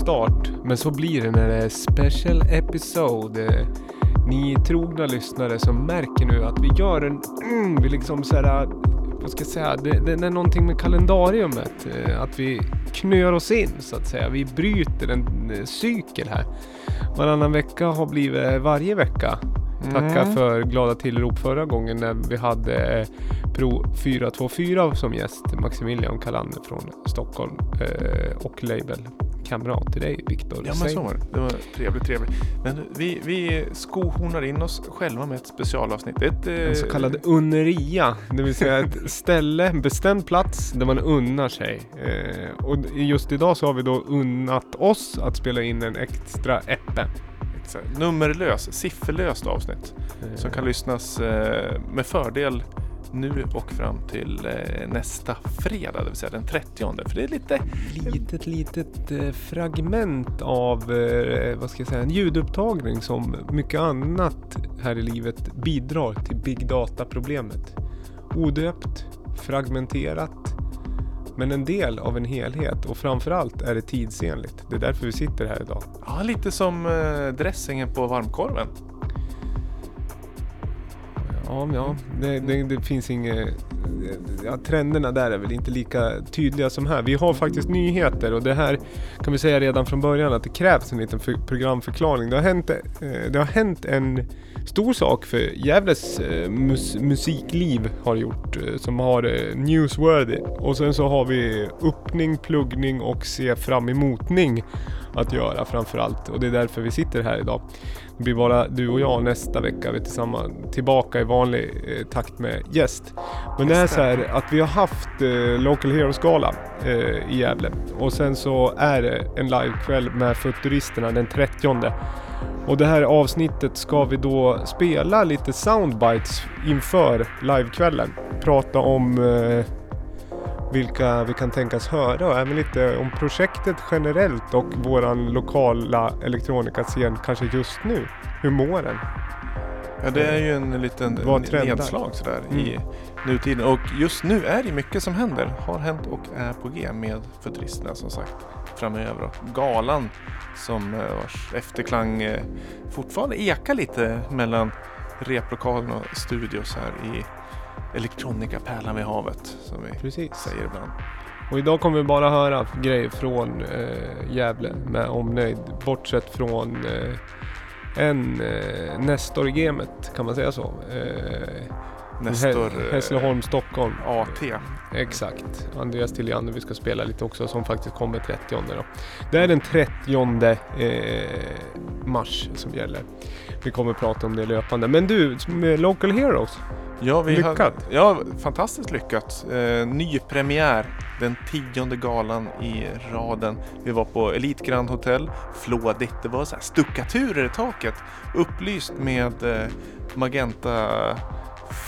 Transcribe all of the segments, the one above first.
start. Men så blir det när det är special episode. Eh, Ni trogna lyssnare som märker nu att vi gör en... Mm, vi liksom så här, vad ska jag säga? Det, det är någonting med kalendariumet. eh, Att vi knör oss in så att säga. Vi bryter en eh, cykel här. Varannan vecka har blivit varje vecka. Tacka Mm. för glada tillrop förra gången när vi hade eh, Pro 424 som gäst. Maximilian Kalander från Stockholm eh, och label kamrat till dig Viktor. Ja men så var det. Det var trevligt, trevligt. Men vi, vi skohornar in oss själva med ett specialavsnitt. Ett, eh, En så kallad unneria, det vill säga ett ställe, en bestämd plats där man unnar sig. Eh, och just idag så har vi då unnat oss att spela in en extra eppe. nummerlös, sifferlöst avsnitt. Eh, Som kan lyssnas eh, med fördel nu och fram till eh, nästa fredag, det vill säga den 30. För det är lite... litet, litet eh, fragment av, eh, vad ska jag säga, en ljudupptagning som mycket annat här i livet bidrar till big data-problemet. Odöpt, fragmenterat, men en del av en helhet och framförallt är det tidsenligt. Det är därför vi sitter här idag. Ja, lite som dressingen på varmkorven. Ja, ja det, det, det finns inget... Ja, trenderna där är väl inte lika tydliga som här. Vi har faktiskt nyheter och det här kan vi säga redan från början att det krävs en liten för, programförklaring. Det har, hänt, eh, det har hänt en stor sak för Gävles eh, mus, musikliv har gjort eh, som har newsworthy. Och sen så har vi öppning, pluggning och se fram emotning att göra framförallt. Och det är därför vi sitter här idag. Det blir bara du och jag nästa vecka. Vi är tillsammans tillbaka i vanlig eh, takt med gäst. Men det är så här att vi har haft eh, Local Heroes-gala eh, i Gävle. Och sen så är det en livekväll med Futuristerna den 30. Och det här avsnittet ska vi då spela lite soundbites inför livekvällen. Prata om eh, vilka vi kan tänkas höra och även lite om projektet generellt och våran lokala elektronikascen kanske just nu. Hur mår den? Ja, det är ju en liten nedslag sådär i Mm. nutiden. Och just nu är det mycket som händer. Har hänt och är på G med Futuristerna som sagt framöver. Och galan som eh, vars efterklang eh, fortfarande ekar lite mellan replokalen och studios här i Elektronika Pärlan vid havet som vi Precis. säger ibland. Och idag kommer vi bara höra grejer från eh, Gävle med omnöjd. Bortsett från eh, en eh, Nestor i gamet, kan man säga så? Eh, Nestor Hä- eh, Hässleholm, Stockholm. AT. Exakt. Andreas Tilliander vi ska spela lite också som faktiskt kommer 30 då. Det är den 30 eh, mars som gäller. Vi kommer prata om det löpande. Men du, Local Heroes. Ja, vi Lyckat. Hade, ja, fantastiskt lyckat. Eh, ny premiär den tionde galan i raden. Vi var på Elite Grand Hotel, flådigt. Det var så här stuckaturer i taket. Upplyst med eh, magenta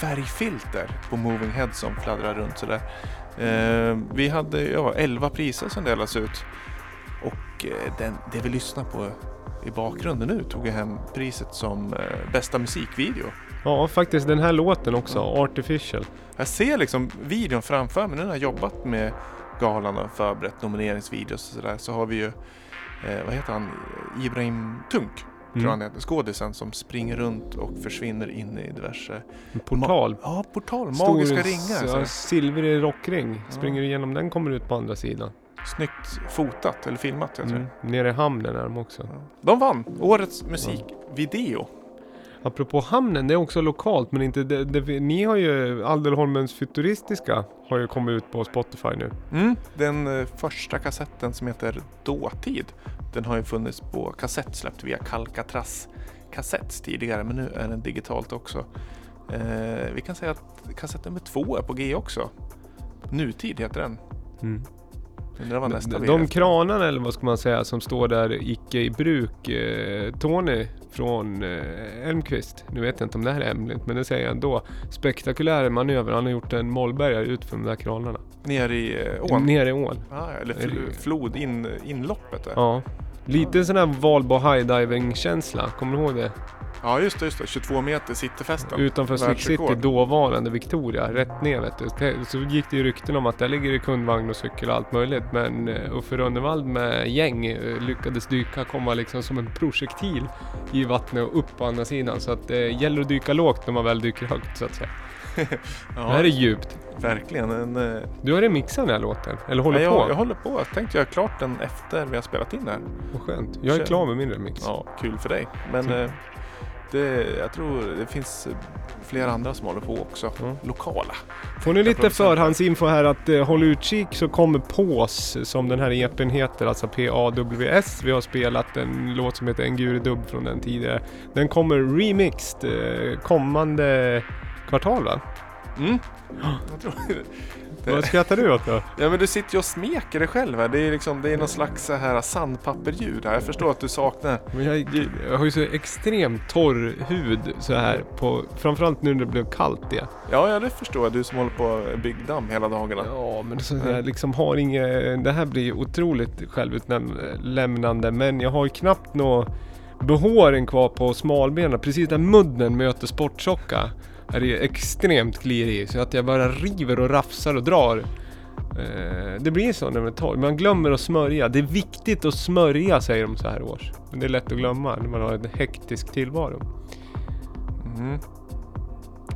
färgfilter på Moving Head som fladdrar runt sådär. Eh, vi hade ja, 11 priser som delades ut. Och eh, den, det vi lyssnar på i bakgrunden nu tog jag hem priset som eh, bästa musikvideo. Ja, faktiskt den här låten också, Artificial. Jag ser liksom videon framför mig nu när jag jobbat med galan och förberett nomineringsvideos och sådär så har vi ju, eh, vad heter han, Ibrahim Tunk tror Mm. han heter, skådisen som springer runt och försvinner in i diverse En portal. Ja, portal, Stor, magiska ringar. Ja, Så. silvrig rockring. Ja. Springer du igenom den kommer du ut på andra sidan. Snyggt fotat eller filmat jag tror Mm. Nere i hamnen är de också. De vann årets musikvideo. Apropå hamnen, det är också lokalt men inte det, det, ni har ju Alderholmens Futuristiska har ju kommit ut på Spotify nu. Mm. Den eh, första kassetten som heter Dåtid. Den har ju funnits på kassett släppt via Calcatraz kassetts tidigare men nu är den digitalt också. Eh, vi kan säga att kassett nummer två är på G också. Nutid heter den. Mm. Undrar vad nästa De, blir de kranarna eller vad ska man säga som står där icke i bruk. Eh, Tony från eh, Elmqvist. Nu vet jag inte om det här är hemligt men det säger jag ändå. Spektakulär manöver. Han har gjort en mollbergare ut för de där kranarna. Ner i eh, ån. Nere i ån. Ah, eller fl- flod, in, inloppet där. Ja. Lite sån här Valbo high diving känsla. Kommer du ihåg det? Ja just det, just det. 22 meter Cityfesten. Utanför Slick City, dåvarande Victoria, rätt ner vet du. Så gick det ju rykten om att där ligger det kundvagn och cykel och allt möjligt. Men eh, Uffe Rönnevall med gäng eh, lyckades dyka, komma liksom som en projektil i vattnet och upp på andra sidan. Så att det gäller att dyka lågt när man väl dyker högt så att säga. Ja, Det här är djupt. verkligen en... eh, Du har remixat den här låten? Eller håller ja, på? jag, jag håller på. Jag tänkte göra klart den efter vi har spelat in här. Vad skönt. Jag är klar med min remix. Ja, kul för dig. Men eh, det, jag tror det finns eh, flera andra som håller på också. Mm. Lokala. Får ni lite förhandsinfo här att eh, håll utkik så kommer Pås som den här EPn heter, alltså P-A-W-S. Vi har spelat en låt som heter En Guridubb från den tidigare. Den kommer remixed eh, kommande kvartal va? Mm. Jag tror Vad det. skrattar du åt då? Ja men du sitter ju och smeker dig själv här. Det är liksom, det är någon slags så här sandpapperljud här. Jag förstår att du saknar. Men jag, jag har ju så extremt torr hud så här på, framförallt nu när det blev kallt det. Ja, ja det förstår jag. Du som håller på byggdamm hela dagarna. Ja, men så jag liksom har inget... Det här blir ju otroligt självutlämnande men jag har ju knappt nå behåren kvar på smalbenen. Precis där mudden möter sporttjocka är det extremt klirig så att jag bara river och rafsar och drar. Eh, det blir så när man torr. Man glömmer att smörja. Det är viktigt att smörja säger de så här års. Men det är lätt att glömma när man har en hektisk tillvaro. Mm.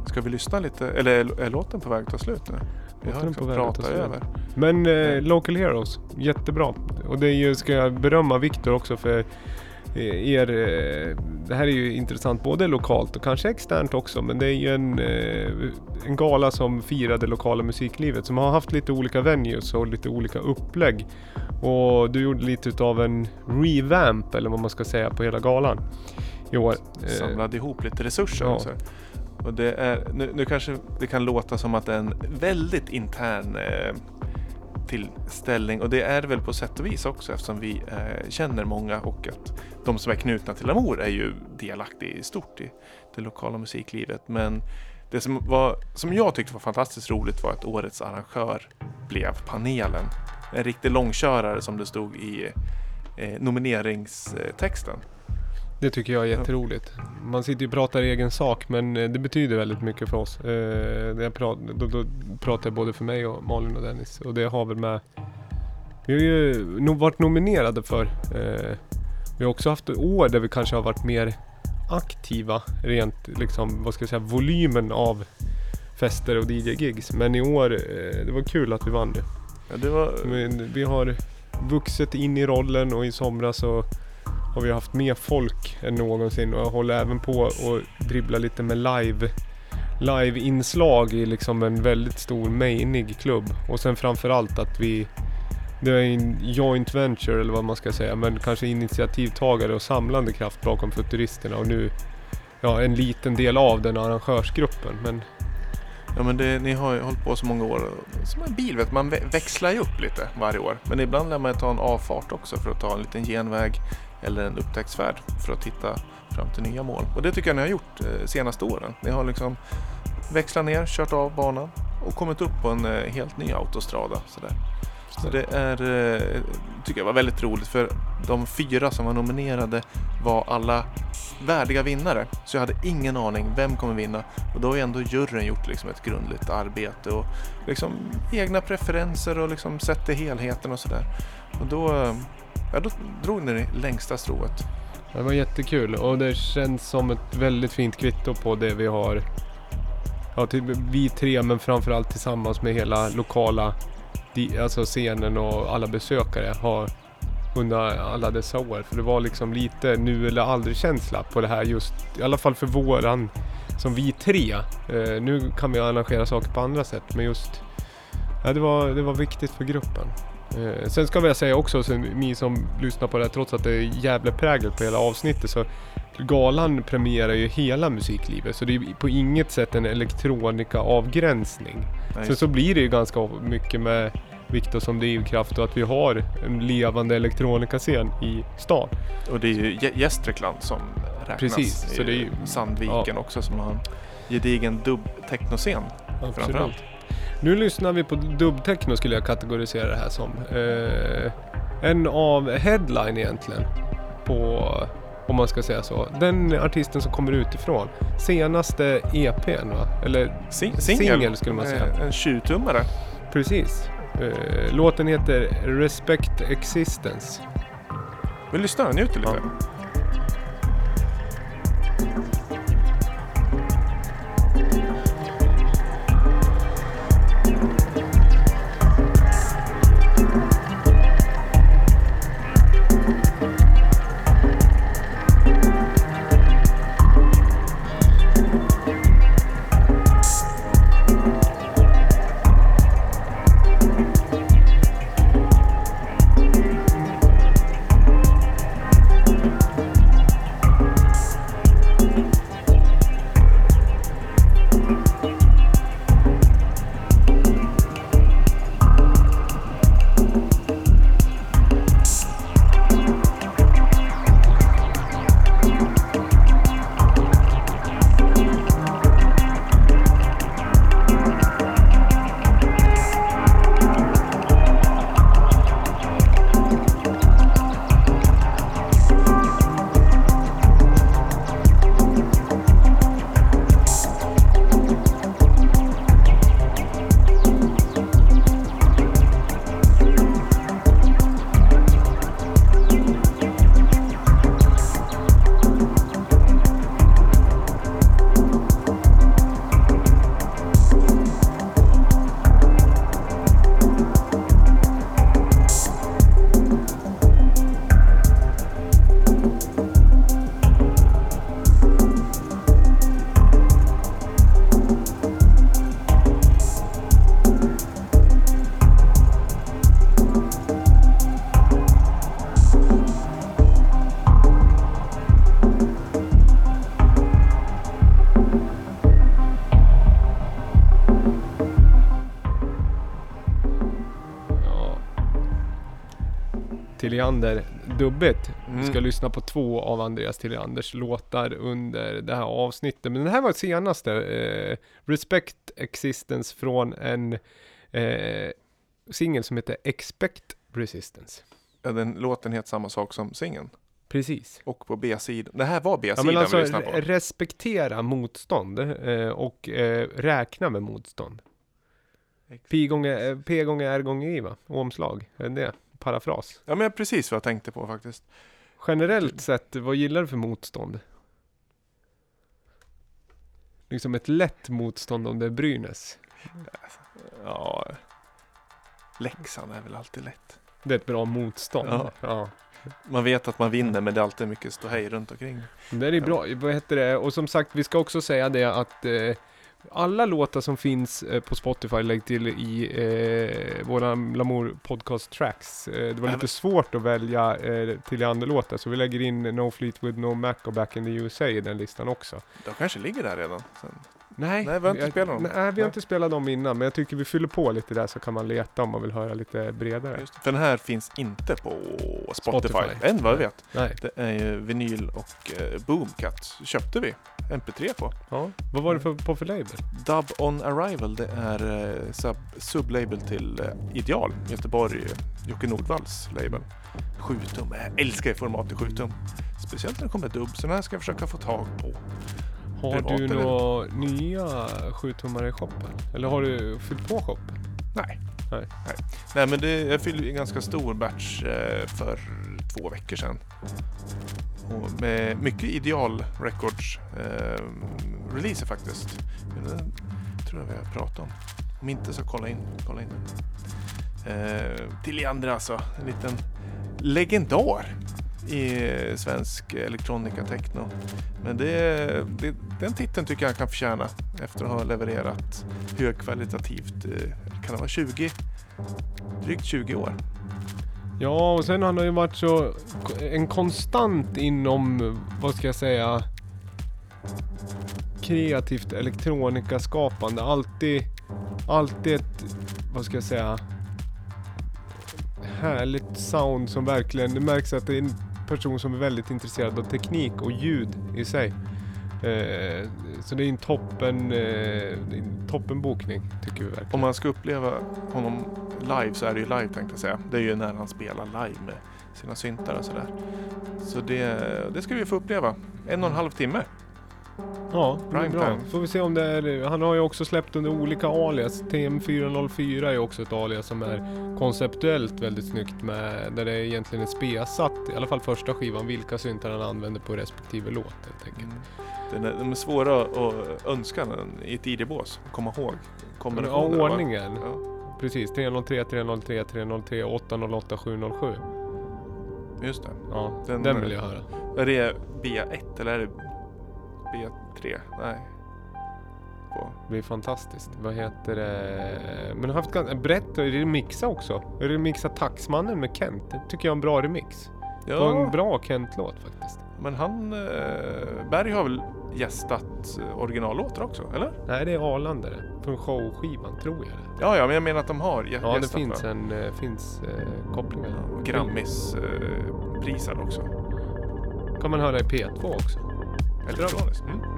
Ska vi lyssna lite? Eller är, är låten på väg att ta slut nu? Vi har liksom pratat över. Men eh. Local Heroes, jättebra. Och det är ju, ska jag berömma Viktor också för er, eh, det här är ju intressant både lokalt och kanske externt också men det är ju en, eh, en gala som firar det lokala musiklivet som har haft lite olika venues och lite olika upplägg. Och du gjorde lite utav en revamp eller vad man ska säga på hela galan i år. Eh, Samlade ihop lite resurser. ja. Och så. Och det är, nu, nu kanske det kan låta som att det är en väldigt intern eh, tillställning och det är det väl på sätt och vis också eftersom vi eh, känner många och att de som är knutna till Amor är ju delaktiga i stort i det lokala musiklivet. Men det som, var, som jag tyckte var fantastiskt roligt var att årets arrangör blev panelen. En riktig långkörare som det stod i eh, nomineringstexten. Det tycker jag är jätteroligt. Man sitter ju och pratar egen sak men eh, det betyder väldigt mycket för oss. Eh, jag prat, då, då pratar jag både för mig och Malin och Dennis. Och det har väl med... Vi har ju varit nominerade för. Eh, vi har också haft år där vi kanske har varit mer aktiva rent liksom, vad ska jag säga, volymen av fester och DJ-gigs. Men i år, det var kul att vi vann det. Ja, det var, Men vi har vuxit in i rollen och i somras så har vi haft mer folk än någonsin och jag håller även på och dribbla lite med live live-inslag i liksom en väldigt stor mainig klubb. Och sen framförallt att vi det är en joint venture eller vad man ska säga men kanske initiativtagare och samlande kraft bakom Futuristerna och nu ja, en liten del av den arrangörsgruppen. Men Ja men det, ni har ju hållit på så många år. Som en bil vet man växlar ju upp lite varje år. Men ibland lär man ju ta en avfart också för att ta en liten genväg eller en upptäcktsfärd för att titta fram till nya mål. Och det tycker jag ni har gjort eh, senaste åren. Ni har liksom växlat ner, kört av banan och kommit upp på en eh, helt ny autostrada. Sådär. Så det är, eh, tycker jag var väldigt roligt för de fyra som var nominerade var alla värdiga vinnare. Så jag hade ingen aning, vem kommer vinna? Och då har ju ändå juryn gjort liksom ett grundligt arbete och liksom egna preferenser och liksom sett till helheten och sådär. Och då, eh, ja, då drog ni det längsta strået. Det var jättekul och det känns som ett väldigt fint kvitto på det vi har. Ja, typ vi tre men framförallt tillsammans med hela lokala alltså scenen och alla besökare har under alla dessa år. För det var liksom lite nu eller aldrig känsla på det här just, i alla fall för våran, som vi tre. Eh, nu kan vi arrangera saker på andra sätt men just, ja, det, var, det var viktigt för gruppen. Eh, sen ska jag säga också, så ni som lyssnar på det här, trots att det är jävla prägel på hela avsnittet så galan premierar ju hela musiklivet så det är på inget sätt en elektronika-avgränsning. Sen så blir det ju ganska mycket med Viktor som drivkraft och att vi har en levande elektronikascen i stan. Och det är ju Gä- Gästrikland som räknas. Precis, så det är ju- Sandviken också som har en gedigen dubb-technoscen framförallt. Nu lyssnar vi på dubbtechno skulle jag kategorisera det här som. Eh, en av headline egentligen på Om man ska säga så. Den artisten som kommer utifrån. Senaste EPn va? Eller Sing- Singel skulle man säga. Eh, En 20-tummare. precis. Eh, låten heter Respect Existence. Vi lyssnar, njuter lite. Ja. Ja. Tilliander dubbet. Vi Mm. ska lyssna på två av Andreas Tillianders låtar under det här avsnittet. Men den här var senaste. Eh, Respect Existence från en eh, singel som heter Expect Resistance. Ja, den låten heter samma sak som singeln. Precis. Och på B-sidan. Det här var Ja, B-sidan men alltså vi lyssnade på. re- respektera motstånd eh, och eh, räkna med motstånd. P gånger, eh, P gånger R gånger I va? Omslag. Är det Parafras. Ja men precis vad jag tänkte på faktiskt. Generellt sett, vad gillar du för motstånd? Liksom ett lätt motstånd om det är Brynäs. Ja, Leksand är väl alltid lätt. Det är ett bra motstånd. Ja. Ja. Man vet att man vinner men det är alltid mycket ståhej runt omkring. Det är bra, vad heter det? Och som sagt, vi ska också säga det att eh, alla låtar som finns eh, på Spotify lägg till i eh, våran Lamour Podcast Tracks. Eh, det var lite svårt att välja eh, till andra låtar så vi lägger in No Fleetwood No Mac och Back in the USA i den listan också. De kanske ligger där redan. Sen. Nej, Nej, vi har inte jag- spelat dem. Nej, vi har Nej. inte spelat dem innan, men jag tycker vi fyller på lite där så kan man leta om man vill höra lite bredare. Den här finns inte på Spotify. Spotify. Än vad jag vet. Nej. Det är ju vinyl och eh, Boomcat. Köpte vi MP3 på. Ja. Vad var det för, på för label? Dub on Arrival. Det är eh, sub, sublabel till eh, Ideal. Göteborg. Jocke Nordvalls label. 7 tum. Jag älskar formatet 7 tum. Speciellt när det kommer dubb. Så den här ska jag försöka få tag på. Har Privat du några nya 7-tummare i shoppen? Eller har du fyllt på shoppen? Nej. Nej. Nej, Nej men det, jag fyllde en ganska stor batch eh, för två veckor sedan. Och med mycket Ideal Records eh, releaser faktiskt. Det tror jag vi har pratat om. Om inte så kolla in, kolla in den. Eh, till Leander alltså, en liten legendar i svensk elektronika techno. Men det, det, den titeln tycker jag han kan förtjäna efter att ha levererat högkvalitativt. Eh, kan det vara 20? Drygt 20 år. Ja, och sen har han ju varit så en konstant inom, vad ska jag säga, kreativt elektronikaskapande. Alltid, alltid ett, vad ska jag säga, härligt sound som verkligen, det märks att det är en person som är väldigt intresserad av teknik och ljud i sig. Eh, så det är en toppen, eh, toppen bokning toppenbokning tycker vi verkligen. Om man ska uppleva honom live så är det ju live tänkte jag säga. Det är ju när han spelar live med sina syntar och sådär. Så det, det ska vi få uppleva. En och en halv timme. Ja, Prime bra. time. Får vi se om det är, han har ju också släppt under olika alias. TM404 är också ett alias som är konceptuellt väldigt snyggt med, där det egentligen är spesat, i alla fall första skivan, vilka syntar han använder på respektive låt helt enkelt. Den är, de är svåra att önska den i ett ID-bås. Komma ihåg Ja, kombinationerna. va? ordningen. Ja, Precis, 303, 303, 303, 808, 707. just det. Ja, Den- den, vill jag höra. Är det B1 eller är det B3? Nej. På. Det blir fantastiskt. Vad heter det? Men jag har haft ganska brett remixa också. Remixa Taxmannen med Kent. Det tycker jag är en bra remix. Det var en Ja, bra Kent-låt faktiskt. men han... Eh, Berg har väl gästat eh, originallåtar också, eller? Nej, det är Arlanda det. Från showskivan, tror jag det. Ja, ja, men jag menar att de har gä- Ja, det gästat finns, va? en, eh, finns eh, kopplingar. Grammis eh, också. kan man höra i P2 också. Elektroniskt. Mm.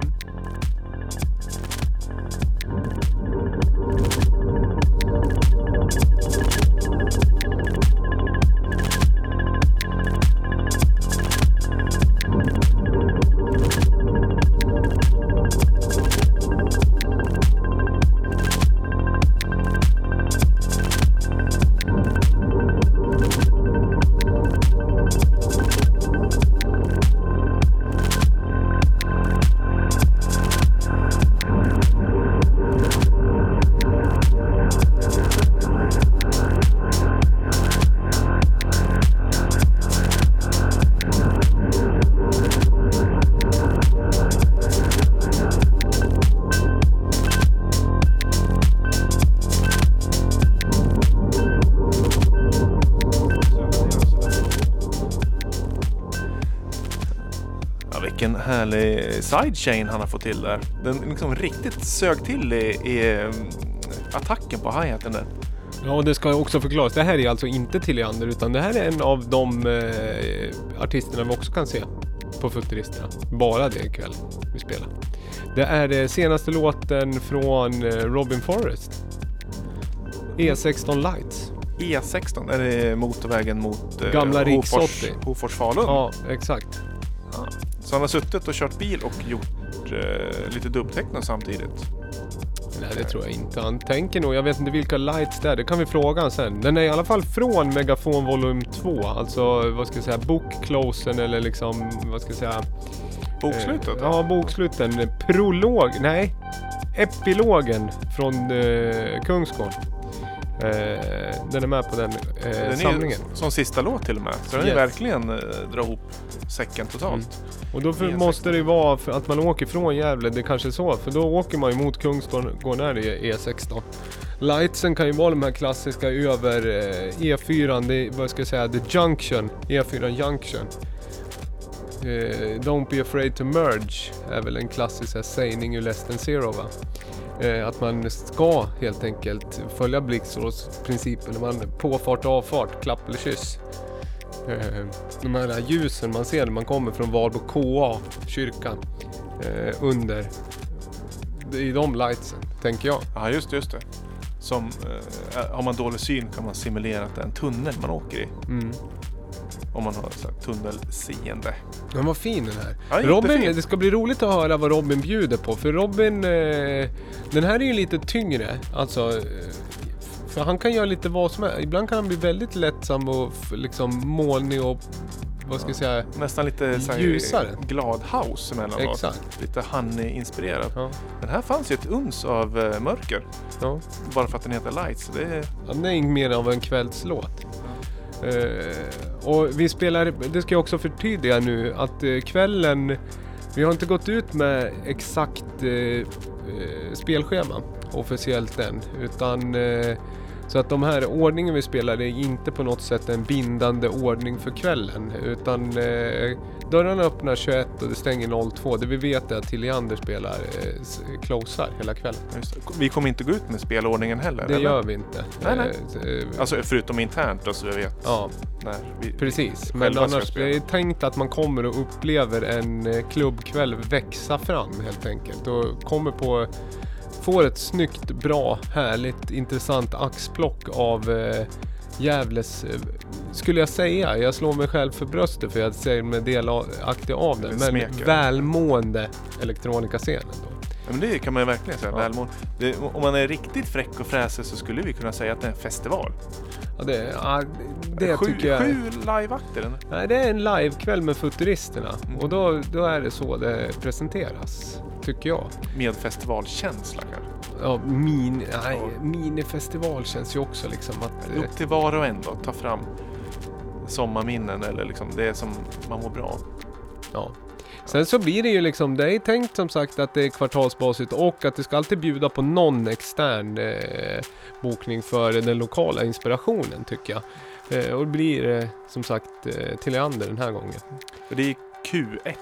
Ja, vilken härlig sidechain han har fått till där. Den liksom riktigt sög till i, i mm, attacken på hi-haten där. Ja, och det ska också förklaras. Det här är alltså inte till Leander utan det här är en av de eh, artisterna vi också kan se på Futuristerna. Bara det ikväll vi spelar. Det är det senaste låten från eh, Robin Forrest. E16 Lights. E16, är det motorvägen mot eh, Gamla Hofors, 80. Hofors Falun? Ja, exakt. Så han har suttit och kört bil och gjort eh, lite dubbtechno samtidigt. Nej, det tror jag inte. Han tänker nog, jag vet inte vilka lights det är, det kan vi fråga han sen. Den är i alla fall från Megafon volym 2, alltså vad ska jag säga, bookclosen eller liksom, vad ska jag säga? Bokslutet? Eh, ja, boksluten. Prolog, nej. Epilogen från eh, Kungsgården. Eh, den är med på den eh, den är samlingen. ju som sista låt till och med. Så den är Yes. verkligen eh, dra ihop säcken totalt. Mm. Och då för, E16. måste det ju vara för att man åker från Gävle, det kanske är så. För då åker man ju mot Kungsgården när det är E16. Lightsen kan ju vara de här klassiska över eh, E4, det, vad ska jag säga, the junction, E4 junction. Eh, Don't be afraid to merge är väl en klassisk här, sägning ur Less than Zero va? Eh, att man ska helt enkelt följa Blixtråds principen när man påfart och avfart, klapp eller kyss. Eh, de här ljusen man ser när man kommer från Valbo KA, kyrkan, eh, under. Det är de lightsen, tänker jag. Ja, just det, just det. Som, har man dålig syn kan man simulera att det är en tunnel man åker i. Mm. Om man har så här, tunnelseende. Den var fin den här. Ja, Robin, det ska bli roligt att höra vad Robin bjuder på. För Robin, eh, den här är ju lite tyngre. Alltså, eh, för han kan göra lite vad som helst. Ibland kan han bli väldigt lättsam och liksom molnig och vad ska jag säga? Nästan lite så här, Ljusare. glad house emellanåt. Exakt. Lite honey-inspirerat. Ja, Den här fanns ju ett uns av eh, mörker. ja. Bara för att den heter Lights. Det är, Ja, Det är mer av en kvällslåt. Eh, och vi spelar, det ska jag också förtydliga nu, att eh, kvällen, vi har inte gått ut med exakt eh, eh spelschema officiellt än. Utan eh, så att de här ordningen vi spelar är inte på något sätt en bindande ordning för kvällen. Utan eh, dörrarna öppnar 21 och det stänger 02. Det vi vet är att Tilliander spelar eh, closar hela kvällen. Vi kommer inte gå ut med spelordningen heller? Det eller? gör vi inte. Nej, nej. Eh, eh, Alltså förutom internt då så vi vet Ja, när vi... precis. Men annars, det är tänkt att man kommer och upplever en eh, klubbkväll växa fram helt enkelt. Och kommer på, får ett snyggt, bra, härligt, intressant axplock av eh, Gävles, eh, skulle jag säga, jag slår mig själv för bröstet för jag säger mig delaktig av den, men smeker. välmående elektronikascenen. Ja, men det kan man ju verkligen säga. Ja. Välmående. Det, om man är riktigt fräck och fräsig så skulle vi kunna säga att det är en festival. Ja, det, ja, det sju, tycker jag... Sju liveakter. Nej, det är en livekväll med Futuristerna Mm. och då, då är det så det presenteras, tycker jag. Med festivalkänsla kanske. Ja, min, nej, minifestival känns ju också liksom att... Upp till var och en då. Ta fram sommarminnen eller liksom det som man mår bra av. Ja. Sen så blir det ju liksom, det är tänkt som sagt att det är kvartalsbasis och att det ska alltid bjuda på någon extern eh, bokning för den lokala inspirationen tycker jag. Eh, och det blir eh, som sagt eh, Tilliander den här gången. Det är Q1. eh,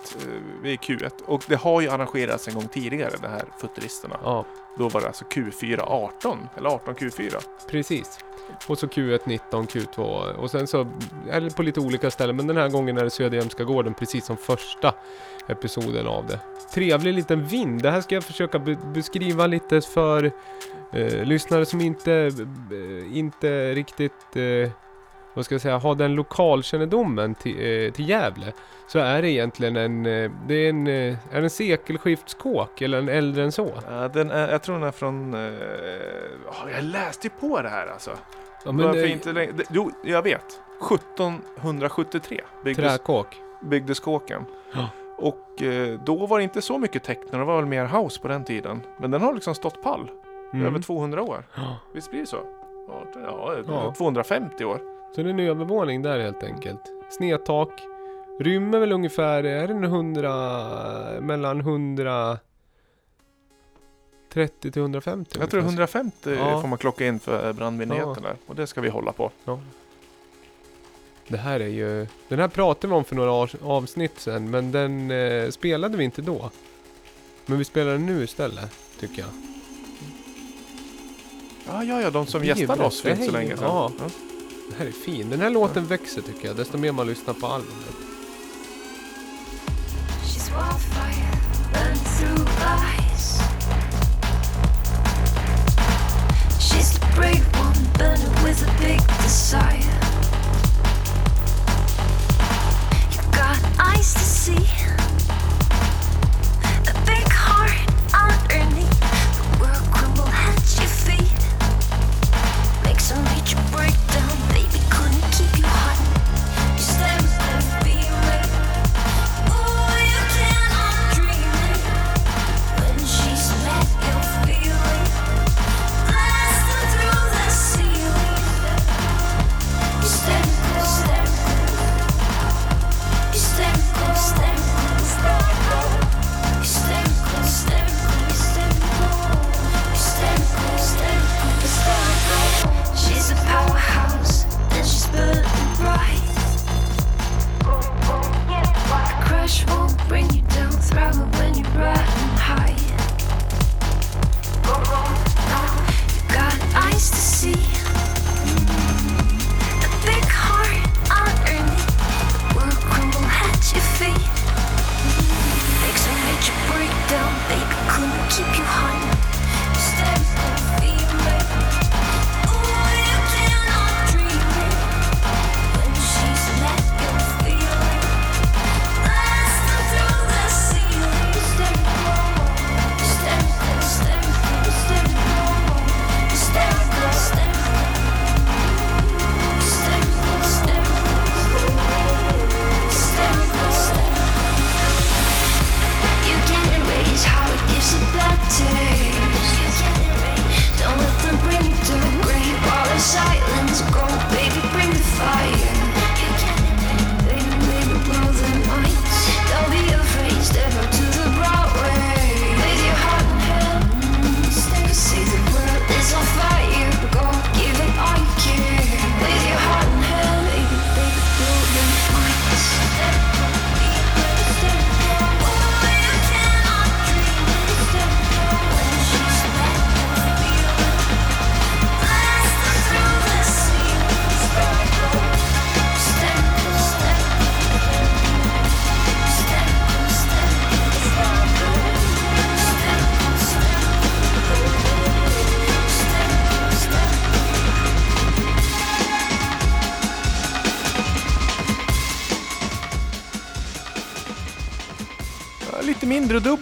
Vi är Q1. Och det har ju arrangerats en gång tidigare, det här Futuristerna. Ja, Då var det alltså Q4 18, eller 18 Q4. precis. Och så Q1, 19, Q2 och sen så det på lite olika ställen men den här gången är det Söderhjälmska gården precis som första episoden av det. Trevlig liten vind. Det här ska jag försöka be- beskriva lite för eh, lyssnare som inte, eh, inte riktigt eh, vad ska jag säga, har den lokalkännedomen till, eh, till Gävle. Så är det egentligen en, eh, det är en, eh, är det en sekelskiftskåk eller en äldre än så. Ja, den är, jag tror den är från... Ja, jag läste ju på det här alltså. Ja, Men Varför inte längre? Jo, jag vet. 1773 byggdes, Träkåk. byggdes kåken. Ja. Och då var det inte så mycket techno, det var väl mer house på den tiden. Men den har liksom stått pall Mm. över 200 år. Ja. Visst blir det så? Ja. 250 år. Så det är en övervåning där helt enkelt. Snedtak. Rymmer väl ungefär, är det en 100, mellan 130 till 150? Jag tror ungefär. 150 Ja. får man klocka in för brandmyndigheten där. Och det ska vi hålla på. Det här är ju, den här pratade vi om för några av- avsnitt sedan men den eh, spelade vi inte då. Men vi spelar den nu istället, tycker jag. Ja, ja, ja, de som gästade oss för inte så länge sedan. ja. Ja. Den här är fin. Den här låten växer tycker jag, desto mer man lyssnar på albumet. She's wildfire, burning through eyes. She's the brave one, burning with a big desire. You've got eyes to see, a big heart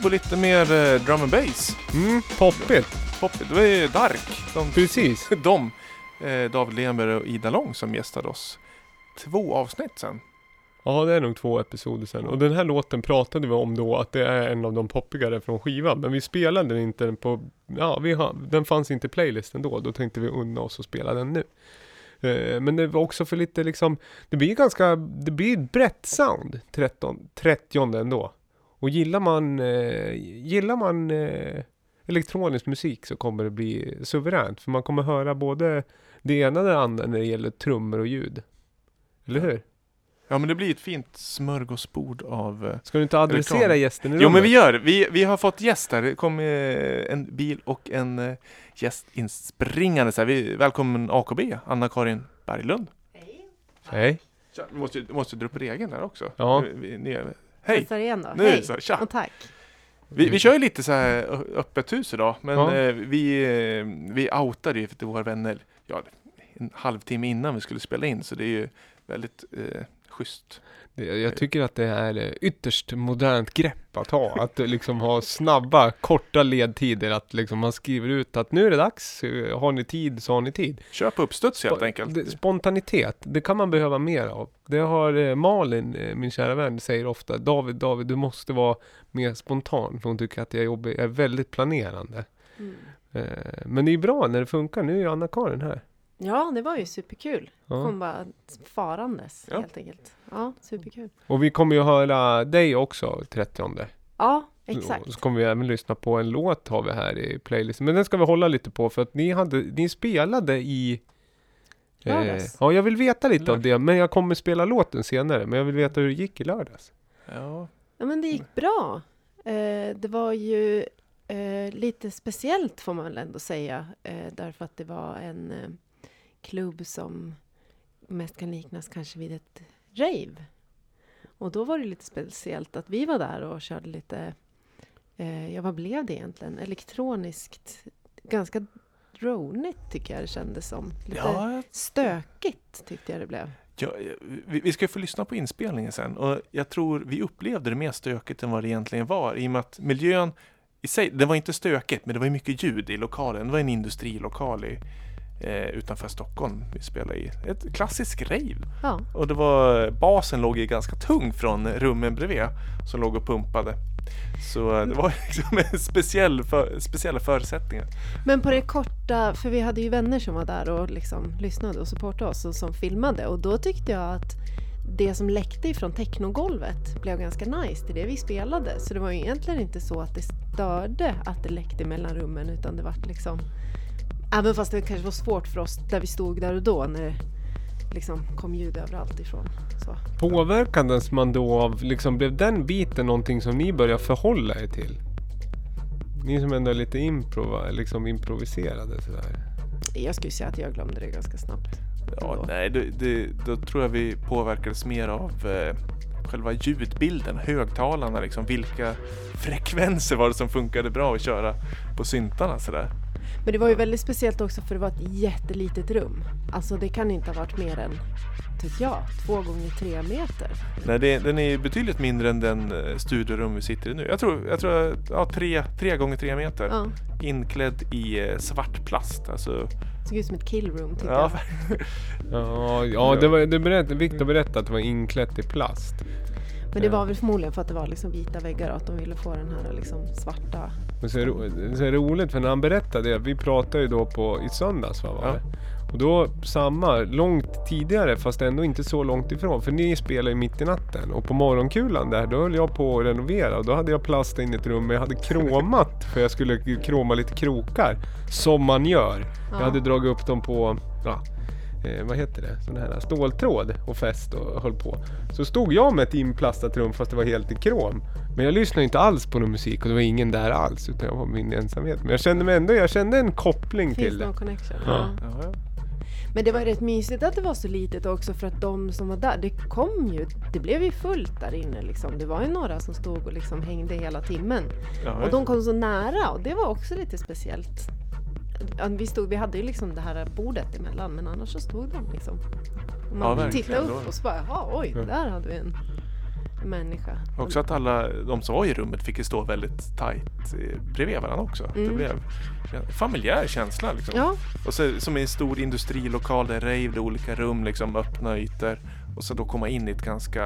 och lite mer eh, drum and bass. Mm, poppigt. Poppigt. Det var ju Dark. De, Precis. de eh, David Lenberg och Ida Lång som gästade oss. Två avsnitt sen. Ja, det är nog två episoder sen. Och den här låten pratade vi om då, att det är en av de poppigare från skivan. Men vi spelade den inte på, ja, vi har, den fanns inte i playlisten då. Då tänkte vi unna oss att spela den nu. Eh, Men det var också för lite liksom, det blir ganska, det blir ett brett sound, 13, 30 ändå. Och gillar man, eh, gillar man eh, elektronisk musik så kommer det bli suveränt. För man kommer höra både det ena och det andra när det gäller trummor och ljud. Eller hur? Ja men det blir ett fint smörgåsbord av... eh, Ska du inte adressera Elektron. gästen i Jo men vi rummet? gör det. Vi, vi har fått gäst här. Det kom eh, en bil och en eh, gäst inspringande. Så här. Vi, välkommen AKB, Anna-Karin Berglund. Hej. Tja, du måste, du måste dra upp regeln där också. Ja. Vi, vi, ni, är- hej! Testar igen då. Nu Hej så. Tja! och tack. Vi, vi kör ju lite så här öppet hus idag, men Ja. eh, vi, eh, vi outade ju till våra vänner ja, en halvtimme innan vi skulle spela in, så det är ju väldigt eh, schysst. Jag tycker att det är ytterst modernt grepp att ha. Att liksom ha snabba, korta ledtider. Att liksom man skriver ut att nu är det dags. Har ni tid så har ni tid. Kör på uppstuds helt enkelt. Spontanitet, det kan man behöva mer av. Det har eh, Malin, eh, min kära vän, säger ofta. David, David, du måste vara mer spontan. För hon tycker att jag jag är väldigt planerande. Mm. Eh, Men det är bra när det funkar. Nu är Anna-Karin här. Ja, det var ju superkul. Ja. Kom bara farandes Ja. helt enkelt. Ja, superkul. Och vi kommer ju höra dig också 30. Ja, exakt. Så kommer vi även lyssna på en låt har vi här i playlisten. Men den ska vi hålla lite på för att ni, hade, ni spelade i... Eh, ja, jag vill veta lite av Lördags. det. Men jag kommer spela låten senare. Men jag vill veta hur det gick i lördags. Ja. Ja, men det gick bra. Eh, det var ju eh, lite speciellt får man väl ändå säga. Eh, därför att det var en eh, klubb som mest kan liknas kanske vid ett rave. Och då var det lite speciellt att vi var där och körde lite, eh, ja vad blev det egentligen? Elektroniskt, ganska dronigt tycker jag det kändes som. Lite Ja, stökigt tyckte jag det blev. ja, vi, vi ska få lyssna på inspelningen sen och jag tror vi upplevde det mer stökigt än vad det egentligen var i och med att miljön i sig, det var inte stökigt men det var mycket ljud i lokalen. Det var en industrilokal i, eh, utanför Stockholm vi spelade i. Ett klassiskt rave. Ja, Och det var, basen låg ju ganska tung från rummen bredvid som låg och pumpade. Så eh, det var liksom speciell för, speciella förutsättningar. Men på det korta, för vi hade ju vänner som var där och liksom lyssnade och supportade oss och som filmade och då tyckte jag att det som läckte ifrån technogolvet blev ganska nice till det vi spelade. Så det var ju egentligen inte så att det störde att det läckte mellan rummen utan det var liksom Även fast det kanske var svårt för oss där vi stod där och då när det liksom kom ljud överallt ifrån. Så. Påverkades man då av, liksom blev den biten någonting som ni började förhålla er till? Ni som ändå är lite improva, liksom improviserade sådär. Jag skulle säga att jag glömde det ganska snabbt. Ja, ändå. nej, det, det, då tror jag vi påverkades mer av eh, själva ljudbilden, högtalarna liksom. Vilka frekvenser var det som funkade bra att köra på syntarna sådär. Men det var ju väldigt speciellt också för det var ett jättelitet rum. Alltså det kan inte ha varit mer än, tycker jag, två gånger tre meter. Nej, det, den är betydligt mindre än den eh, studiorum vi sitter i nu. Jag tror, jag tror ja, tre, tre gånger tre meter. Ja, Inklädd i eh, svart plast. Alltså, såg ut som ett killroom tyckte ja, jag. Ja, ja det var, det berätt, Victor berättade att det var inklätt i plast. Men det var väl förmodligen för att det var liksom vita väggar och att de ville få den här liksom svarta. Men så är, det, så är det roligt för när han berättade det, vi pratade ju då på i söndags va, var Ja. det? Och då samma, långt tidigare fast ändå inte så långt ifrån. För ni spelar ju mitt i natten och på morgonkulan där då höll jag på att renovera och då hade jag plast in i ett rum men jag hade kromat för jag skulle kroma lite krokar. Som man gör. Jag Ja. hade dragit upp dem på, ja, eh, vad heter det, sån här ståltråd och fäst och höll på. Så stod jag med ett inplastat rum fast det var helt i krom. Men jag lyssnade inte alls på någon musik och det var ingen där alls utan jag var min ensamhet. Men jag kände mig ändå, jag kände en koppling Finns till det det. någon connection? Ja, ja. Men det var rätt mysigt att det var så litet också för att de som var där, det kom ju, det blev ju fullt där inne liksom. Det var ju några som stod och liksom hängde hela timmen. ja, Och de kom så nära och det var också lite speciellt. Ja, Vi, stod, vi hade ju liksom det här bordet emellan men annars så stod de liksom. Och Ja, Man verkligen. tittade upp och så bara, jaha oj, Ja. där hade vi en, människa. Också att alla de som var i rummet fick ju stå väldigt tajt eh, bredvid varandra också. Det Mm. blev en familjär känsla liksom. Ja, Och så, som i en stor industrilokal där det är olika rum, liksom öppna ytor. Och så då komma in i ett ganska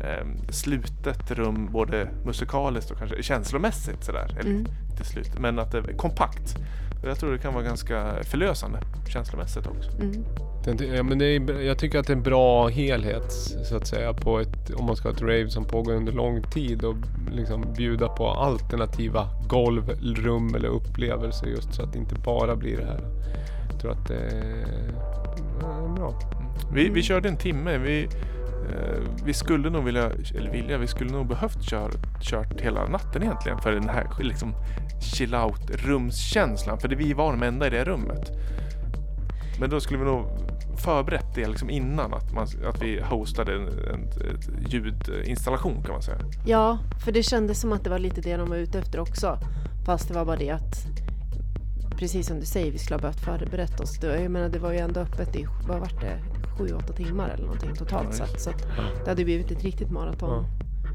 eh, slutet rum, både musikaliskt och kanske känslomässigt sådär. Eller Mm. inte slutet, men att det är kompakt. Jag tror det kan vara ganska förlösande känslomässigt också. mm. Den, ja, men det är, jag tycker att det är en bra helhet så att säga på ett, om man ska ha ett rave som pågår under lång tid och liksom bjuda på alternativa golv, rum eller upplevelser just så att det inte bara blir det här. Jag tror att det är bra. Vi, vi körde en timme. Vi, Eh, vi skulle nog vilja, eller vilja, vi skulle nog behövt kör, kört hela natten egentligen för den här liksom chill out rumskänslan. För det, vi var de enda i det rummet. Men då skulle vi nog förberett det liksom innan att, man, att vi hostade en, en, en ljudinstallation kan man säga. ja, för det kändes som att det var lite det de var ute efter också. Fast det var bara det att precis som du säger, vi skulle ha behövt förberett oss. Det, jag menar, det var ju ändå öppet i, vad vart det, sju, åtta timmar eller någonting totalt sett. Så att det hade blivit ett riktigt maraton.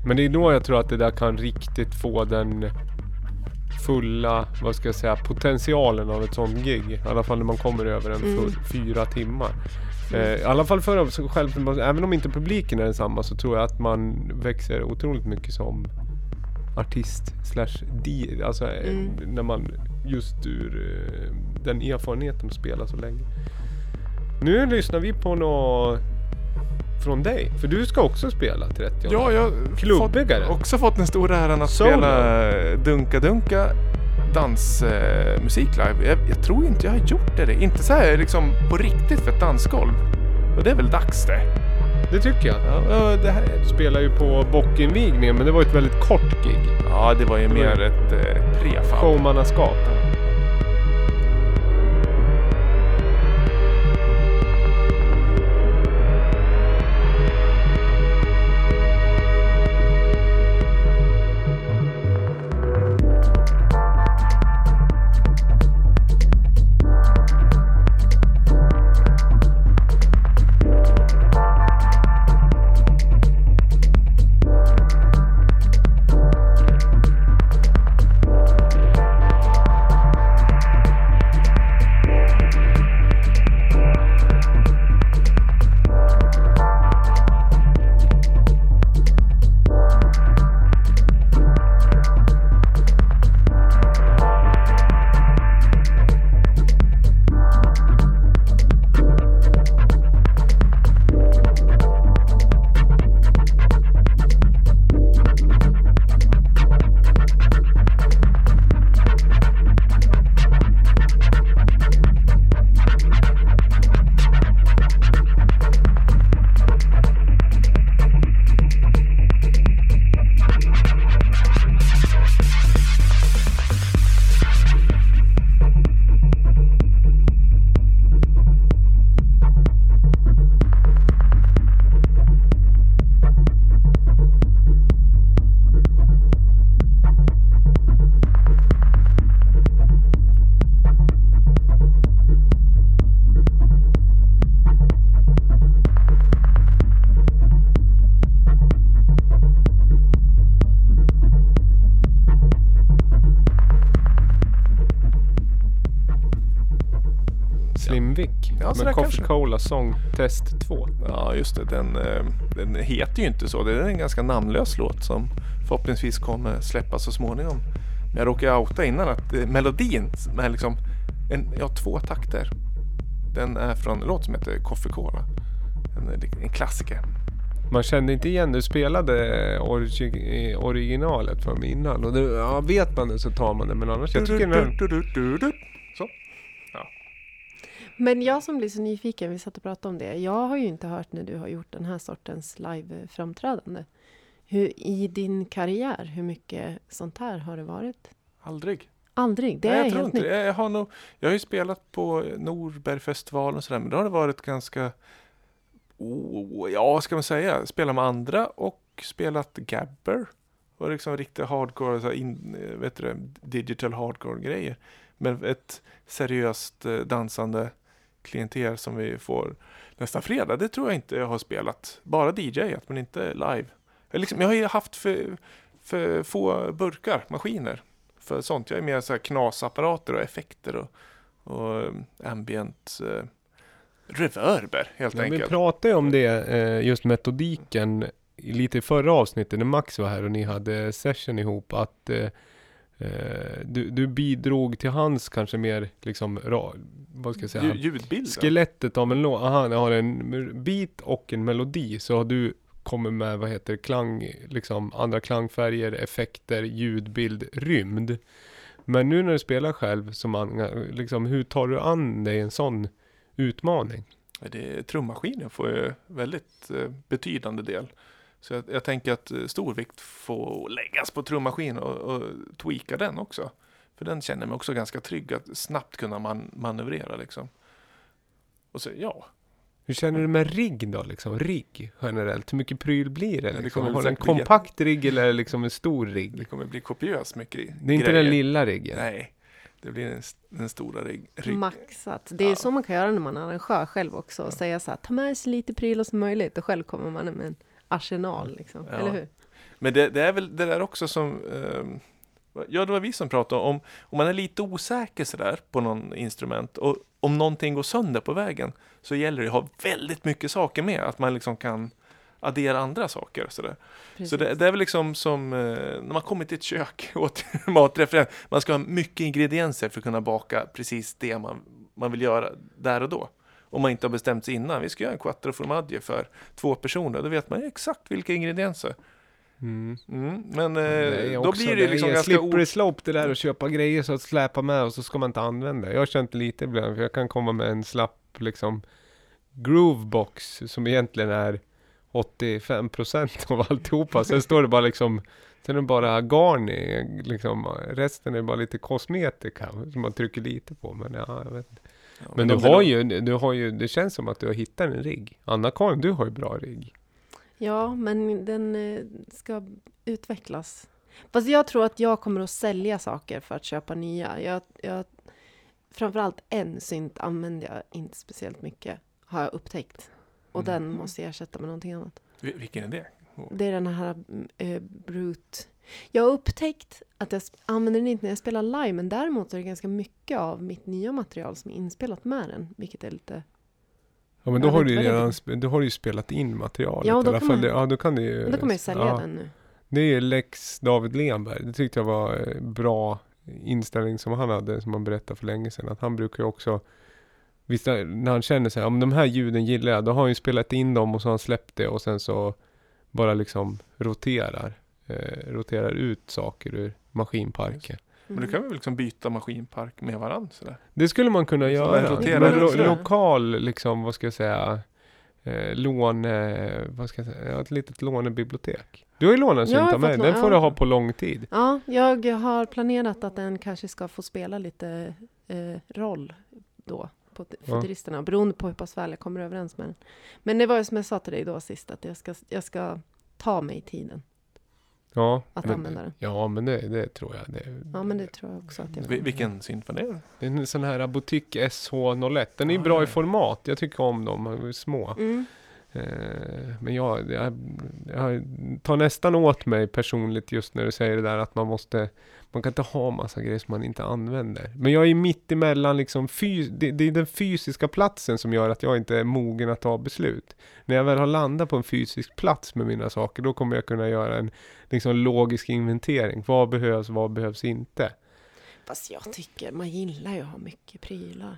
Men det är då jag tror att det där kan riktigt få den fulla, vad ska jag säga, potentialen av ett sånt gig. I alla fall när man kommer över en full Mm. fyra timmar. Eh, I alla fall för själv, även om inte publiken är densamma så tror jag att man växer otroligt mycket som artist slash alltså eh, Mm. när man just ur eh, den erfarenheten att spela så länge. Nu lyssnar vi på något från dig, för du ska också spela 30 Ja, jag har också fått den stora äran att Solo. spela eh, Dunka Dunka dansmusik eh, live. Jag, jag tror inte jag har gjort det. Inte så här liksom på riktigt för ett dansgolv. Och det är väl dags det. Det tycker jag. Ja, det här, Du spelar ju på bockinvigningen men det var ett väldigt kort gig. ja det var ju Det var- mer ett eh, prefab. Showmannaskap. Coffee kanske. Cola Song Test 2. Ja, just det. Den, eh, den heter ju inte så. Det är en ganska namnlös låt som förhoppningsvis kommer släppas så småningom. Men jag råkade outa innan att eh, melodin med liksom en, ja, två takter. Den är från en låt som heter Coffee Cola. En, en klassiker. Man kände inte igen, du spelade origi- originalet mig innan. Och det, ja, vet man det så tar man det. Men annars, jag tycker den här, Du, du, du, du, du. Så. Men jag som blir så nyfiken, vi satt och pratade om det. Jag har ju inte hört när du har gjort den här sortens live-framträdande. Hur, I din karriär, hur mycket sånt här har det varit? Aldrig. Aldrig, det Nej, är jag tror helt inte nytt. Jag har, nog, jag har ju spelat på Norbergfestivalen och sådär, men då har det varit ganska... Oh, ja, ska man säga? Spela med andra och spelat gabber. Och liksom riktigt hardcore, så in, eh, vet du digital hardcore-grejer. Men ett seriöst eh, dansande klientel som vi får nästa fredag, det tror jag inte jag har spelat. Bara DJat, men inte live. Jag, liksom, jag har ju haft för, för få burkar, maskiner för sånt. Jag är mer så här knasapparater och effekter och, och eh, ambient eh, reverber helt Ja, vi enkelt. pratade ju om det, eh, just metodiken, lite i förra avsnittet när Max var här och ni hade session ihop. Att eh, du, du bidrog till hans kanske mer, liksom, ra, vad ska jag säga? Lju- Ljudbilden. Skelettet av en låt, aha, den har en beat och en melodi. Så har du kommit med, vad heter klang, liksom andra klangfärger, effekter, ljudbild, rymd. Men nu när du spelar själv, som man, liksom, hur tar du an dig en sån utmaning? Det, trummaskinen får ju väldigt eh, betydande del. Så jag, jag tänker att eh, stor vikt får läggas på trummaskin och, och tweaka den också. För den känner mig också ganska trygg att snabbt kunna man, manövrera liksom. Och så, ja, Hur känner du med rigg då, liksom? Rigg generellt, hur mycket pryl blir det? det Liksom? kommer Har du en kompakt rigg eller det liksom en stor det rigg? kommer bli kopiöst mycket gre- Det är inte grejer. den lilla riggen? Nej, det blir den, den stora rigg. rigg. Maxat. Det är Ja. så man kan göra när man är arrangör själv också. Och säga så här, ta med sig lite prylar som möjligt. Och själv kommer man med en arsenal, liksom. Ja. Eller hur? Men det, det är väl det där också som ehm, Ja, det var vi som pratade om om man är lite osäker sådär på någon instrument och om någonting går sönder på vägen så gäller det att ha väldigt mycket saker med. Att man liksom kan addera andra saker. Sådär. Så det, det är väl liksom som eh, när man kommer till ett kök och till matreferens. Man ska ha mycket ingredienser för att kunna baka precis det man, man vill göra där och då. Om man inte har bestämt sig innan. Vi ska göra en quattro formaggio för två personer. Då vet man ju exakt vilka ingredienser. Mm. Mm, men eh, Det då blir det liksom är ganska slippery slope det där att köpa grejer så att släpa med och så ska man inte använda det. Jag har känt lite ibland, för jag kan komma med en slapp liksom groovebox som egentligen är 85% av alltihopa. Sen står det bara liksom Sen är det bara garn i, liksom, resten är bara lite kosmetika som man trycker lite på. Men ja, jag vet inte. Ja, Men du har ju, du har ju, det känns som att du har hittat en rigg. Anna-Karin, du har ju bra rigg. Ja, men den eh, ska utvecklas. Fast jag tror att jag kommer att sälja saker för att köpa nya. Jag, jag, framförallt en synt använder jag inte speciellt mycket, har jag upptäckt. Och Mm. den måste jag ersätta med någonting annat. Vi- Vilken är det? Det är den här äh, Brute. Jag har upptäckt att jag använder den inte när jag spelar live, men däremot är det ganska mycket av mitt nya material som är inspelat med den, vilket är lite... Ja men då har du redan, då har du ju spelat in materialet Ja, i då alla kan fall. man- Ja, då kan du ju... Då kommer jag sälja ja. den nu. Det är Lex David Lenberg. Det tyckte jag var eh, bra inställning som han hade, som han berättade för länge sedan. Att han brukar ju också, visst är- när han känner sig, om de här ljuden gillar jag, då har han ju spelat in dem och så har han släppt det och sen så bara liksom roterar, eh, roterar ut saker ur maskinparken. Men Mm. du kan väl liksom byta maskinpark med varandra sådär? Det skulle man kunna Så göra. roterar Men lo- lokal, liksom, vad ska jag säga, eh, låne, vad ska jag säga, ett litet lånebibliotek. Du har ju lånat en av mig, den får du ha på lång tid. Ja, jag har planerat att den kanske ska få spela lite eh, roll då på t- Ja. beroende på hur pass väl jag kommer överens med den. Men det var ju som jag sa till dig då sist, att jag ska, jag ska ta mig tiden Ja, att men, använda den. ja men det, det tror jag. Det, Ja, men det tror jag också att jag Vi- Vilken synt var det? det är en sån här butik SH01. Den är ju bra i format. Jag tycker om dem, de är små. Mm. Eh, men jag, jag, jag tar nästan åt mig personligt just när du säger det där att man måste man kan inte ha massa grejer som man inte använder. Men jag är mitt emellan liksom, fys, det, det är den fysiska platsen som gör att jag inte är mogen att ta beslut. När jag väl har landat på en fysisk plats med mina saker, då kommer jag kunna göra en liksom, logisk inventering. Vad behövs, vad behövs inte? Fast jag tycker, man gillar ju att ha mycket prylar.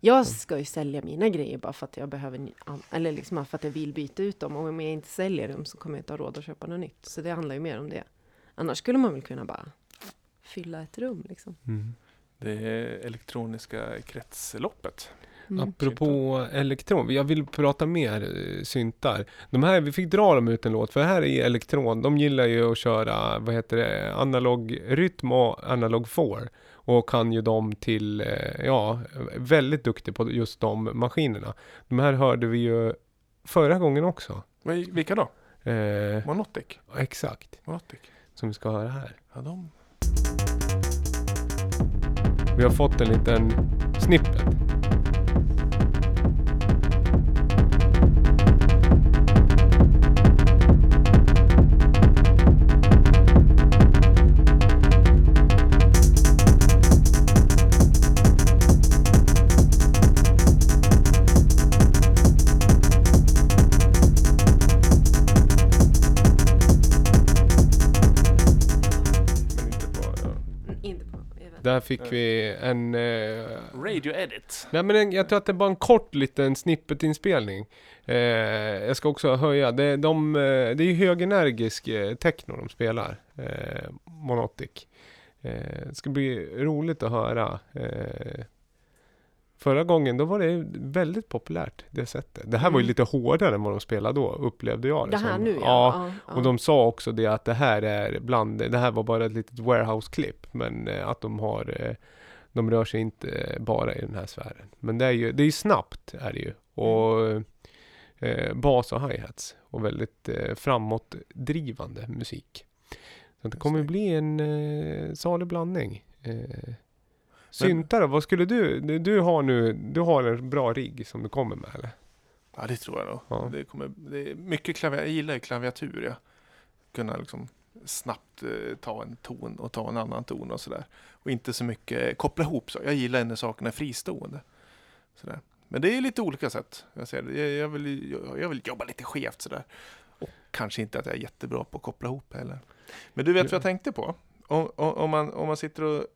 Jag ska ju sälja mina grejer bara för att jag behöver, eller liksom för att jag vill byta ut dem. Och om jag inte säljer dem så kommer jag inte ha råd att köpa något nytt. Så det handlar ju mer om det. Annars skulle man väl kunna bara fylla ett rum liksom. Mm. Det är elektroniska kretsloppet. Mm. Apropå elektron, jag vill prata mer eh, syntar. De här, vi fick dra dem ut en låt, för här är elektron, de gillar ju att köra, vad heter det, analog rytm och analog 4. Och kan ju dem till, eh, ja, väldigt duktig på just de maskinerna. De här hörde vi ju förra gången också. Vilka då? Eh, Monotic? exakt, Monotic? som vi ska höra här. Ja, de. Vi har fått en liten snippet. Där fick vi en... Eh, Radio edit. nej men en, jag tror att det var en kort liten snippet-inspelning. Eh, jag ska också höja. Det, de, eh, det är ju högenergisk eh, techno de spelar. Eh, Monotic. Eh, det ska bli roligt att höra. Förra gången då var det väldigt populärt det sättet. Det här var ju Mm. lite hårdare än vad de spelade då upplevde jag det, Det här som. nu ja. ja. ja, Och de sa också det att det här är bland, det här var bara ett litet warehouse-klipp men eh, att de har, eh, de rör sig inte bara i den här sfären. Men det är ju, det är ju snabbt är det ju. Och eh, bas och hi-hats och väldigt eh, framåtdrivande musik. Så det kommer bli en eh, salig blandning. Eh, Syntare, vad skulle du, du- har nu, du har en bra rigg som du kommer med eller? Ja, det tror jag nog. Ja. Det, kommer, det är mycket klaviatur. Jag gillar ju klaviatur. Ja. Kunna liksom snabbt eh, ta en ton och ta en annan ton och sådär. Och inte så mycket koppla ihop så. Jag gillar när sakerna är fristående. Sådär. Men det är lite olika sätt. Jag, ser det. Jag, vill, jag, jag vill jobba lite skevt sådär. Och kanske inte att jag är jättebra på att koppla ihop heller. Men du vet vad jag tänkte på? Om, om, man, om man sitter och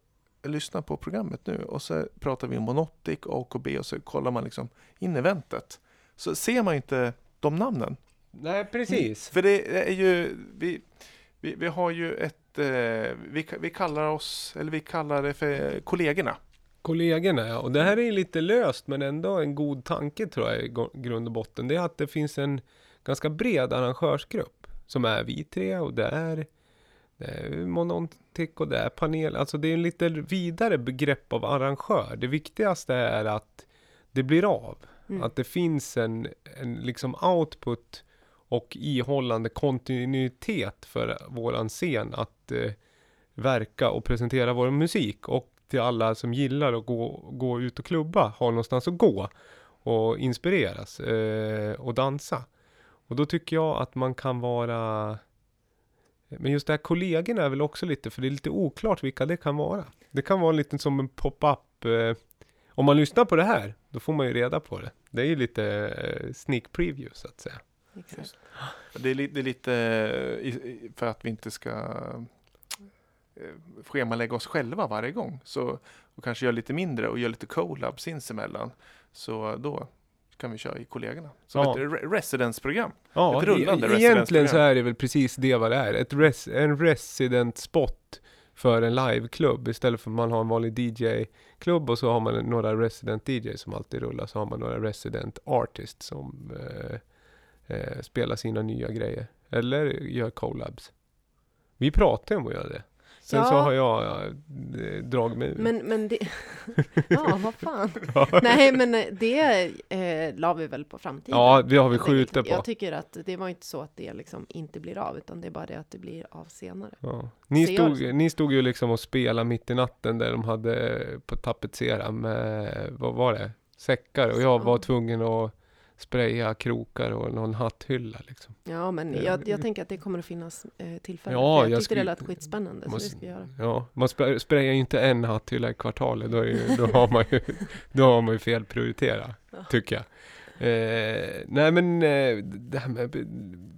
lyssnar på programmet nu och så pratar vi om Monotic och AKB och så kollar man liksom in eventet. Så ser man ju inte de namnen. Nej precis. För det är ju, vi, vi, vi har ju ett, eh, vi, vi kallar oss, eller vi kallar det för kollegorna. kollegorna ja. Och det här är lite löst men ändå en god tanke tror jag i grund och botten. Det är att det finns en ganska bred arrangörsgrupp. Som är vi tre och det är, det är Monontic och det är panel. Alltså det är en lite vidare begrepp av arrangör. Det viktigaste är att det blir av. Mm. Att det finns en, en liksom output och ihållande kontinuitet för våran scen att eh, verka och presentera vår musik. Och till alla som gillar att gå, gå ut och klubba, ha någonstans att gå och inspireras eh, och dansa. Och då tycker jag att man kan vara men just det här kollegorna är väl också lite, för det är lite oklart vilka det kan vara. Det kan vara lite som en pop-up. Eh, om man lyssnar på det här, då får man ju reda på det. Det är ju lite eh, sneak preview så att säga. Exakt. Det är, li, det är lite eh, i- för att vi inte ska eh, schemalägga oss själva varje gång. Så och kanske göra lite mindre och göra lite collab sinsemellan. Så då kan vi köra i kollegorna. Som Ja. ett re- residence-program. Ja, Ett rullande e- egentligen så är det väl precis det vad det är. Ett res, en resident spot för en liveklubb. Istället för att man har en vanlig DJ-klubb och så har man några resident DJ som alltid rullar. Så har man några resident artists som eh, eh, spelar sina nya grejer. Eller gör collabs. Vi pratar ju om att göra det. Sen Ja. så har jag eh, dragit mig. Men, men det... ja, vad fan. Nej, men eh, det eh, la vi väl på framtiden. Ja, det har vi skjutit på. Jag tycker att det var inte så att det liksom inte blir av, utan det är bara det att det blir av senare. Ja. Ni, Ser jag stod, ni stod ju liksom och spelade mitt i natten där de hade på tapetsera med, vad var det? Säckar och jag var Ja. tvungen att spraya krokar och någon hatthylla liksom. Ja, men Eh, jag, jag tänker att det kommer att finnas eh, tillfällen. Ja, jag jag tyckte det lät skitspännande, så Måste- det ska jag göra. Ja, man spra- sprayar ju inte en hatthylla i kvartalet, då, ju- då, har, man ju, då har man ju fel prioritera, Ja. tycker jag. Eh, nej men, eh, det här med,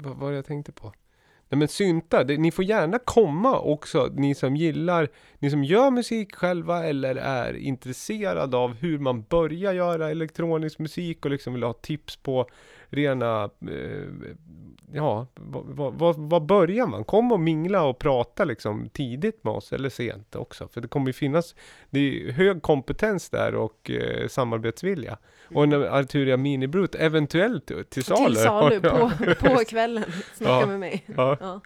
vad var det jag tänkte på? Nej men syntar, det, ni får gärna komma också, ni som gillar, ni som gör musik själva eller är intresserade av hur man börjar göra elektronisk musik och liksom vill ha tips på rena, eh, ja, vad, vad, vad, börjar man? Kom och mingla och prata liksom tidigt med oss eller sent också. För det kommer ju finnas, det är hög kompetens där och eh, samarbetsvilja. Och en Arturia Mini Brut eventuellt till salu. Till salu på, på kvällen. Snacka Ja. med mig. Ja. Ja.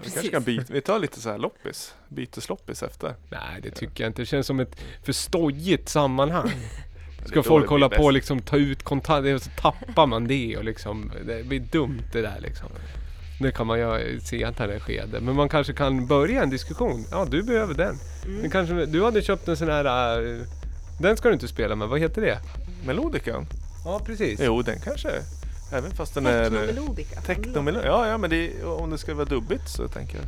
Vi kanske kan byta, vi tar lite så här loppis, bytesloppis efter. Nej, det tycker jag inte. Det känns som ett för stojigt sammanhang. Det Ska folk det hålla blir på och bäst. liksom ta ut kontanter så tappar man det och liksom Det blir dumt det där liksom. Det kan man göra i ett senare skede. Men man kanske kan börja en diskussion. Ja, du behöver den. Mm. Men kanske, du hade köpt en sån här... äh, den ska du inte spela med. Vad heter det? Melodikan? Ja, precis. Jo, den kanske, även fast den är... Technomelo- Ja, ja, men det, om det ska vara dubbigt så tänker jag.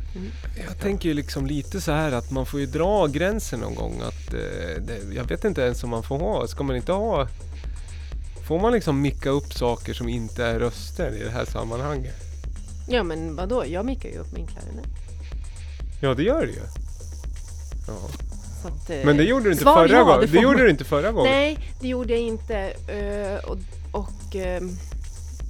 Jag tänker ju liksom lite så här att man får ju dra gränsen någon gång. Att, eh, det, jag vet inte ens om man får ha. Ska man inte ha... Får man liksom micka upp saker som inte är röster i det här sammanhanget? Ja, men vadå? Jag mickar ju upp min klarinett. Ja, det gör det ju. Ja. Att, eh, Men det gjorde du inte förra ja, gången. det gjorde man- du inte förra gången. Nej, det gjorde jag inte. eh, och och ehm,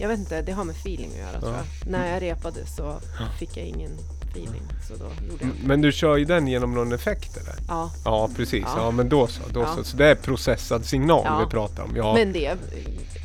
jag vet inte, det har med feeling att göra tror Ja. jag. När jag repade så fick jag ingen feeling. Så då gjorde jag Men du kör ju den genom någon effekt eller? Ja, Ja precis, ja, Ja. men då så. Då Ja. så. så det är processad signal Ja. vi pratar om. Ja, men det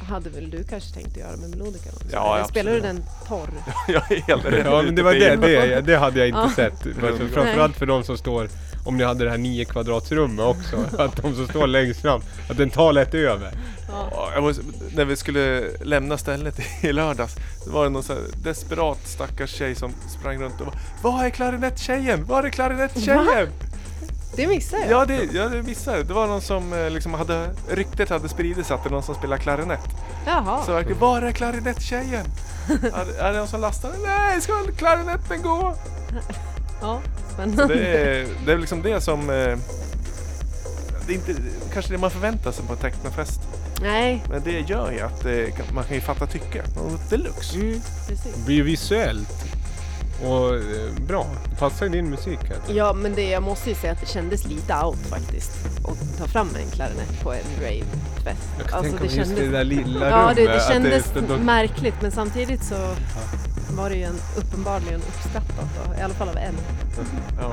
hade väl du kanske tänkt att göra med melodikan också? Ja, Eller Spelar du den torr? Är helt ja men det var det, det, det hade jag inte Ja. sett. För- Framförallt för de som står, om ni hade det här 9 kvadratsrummet också, att de som står längst fram, att den tar lätt över. Ja. Måste, när vi skulle lämna stället i lördags så var det någon så här desperat stackars tjej som sprang runt och bara Var är klarinetttjejen? Var är klarinetttjejen? Det missade jag. Ja det, ja, det missade. Det var någon som eh, liksom hade, ryktet hade spridit sig att det är någon som spelar klarinett. Jaha. Så verkligen, var är klarinetttjejen? är, är det någon som lastar? Nej, ska klarinetten gå? Ja, spännande. det, är, det är liksom det som eh, det är inte kanske det man förväntar sig på en technofest. Nej, Men det gör ju att eh, man kan ju fatta tycke. Något deluxe. mm, precis. Det blir ju visuellt och eh, bra. Det passar din musik här. Ja, men det, jag måste ju säga att det kändes lite out faktiskt. Att ta fram en klarinett på en rave-fest. Jag kan Alltså, tänka mig just det där lilla Ja, rummet. det, det att kändes är- de- märkligt men samtidigt så var det ju en, uppenbarligen uppskattat, då, i alla fall av en. Ja.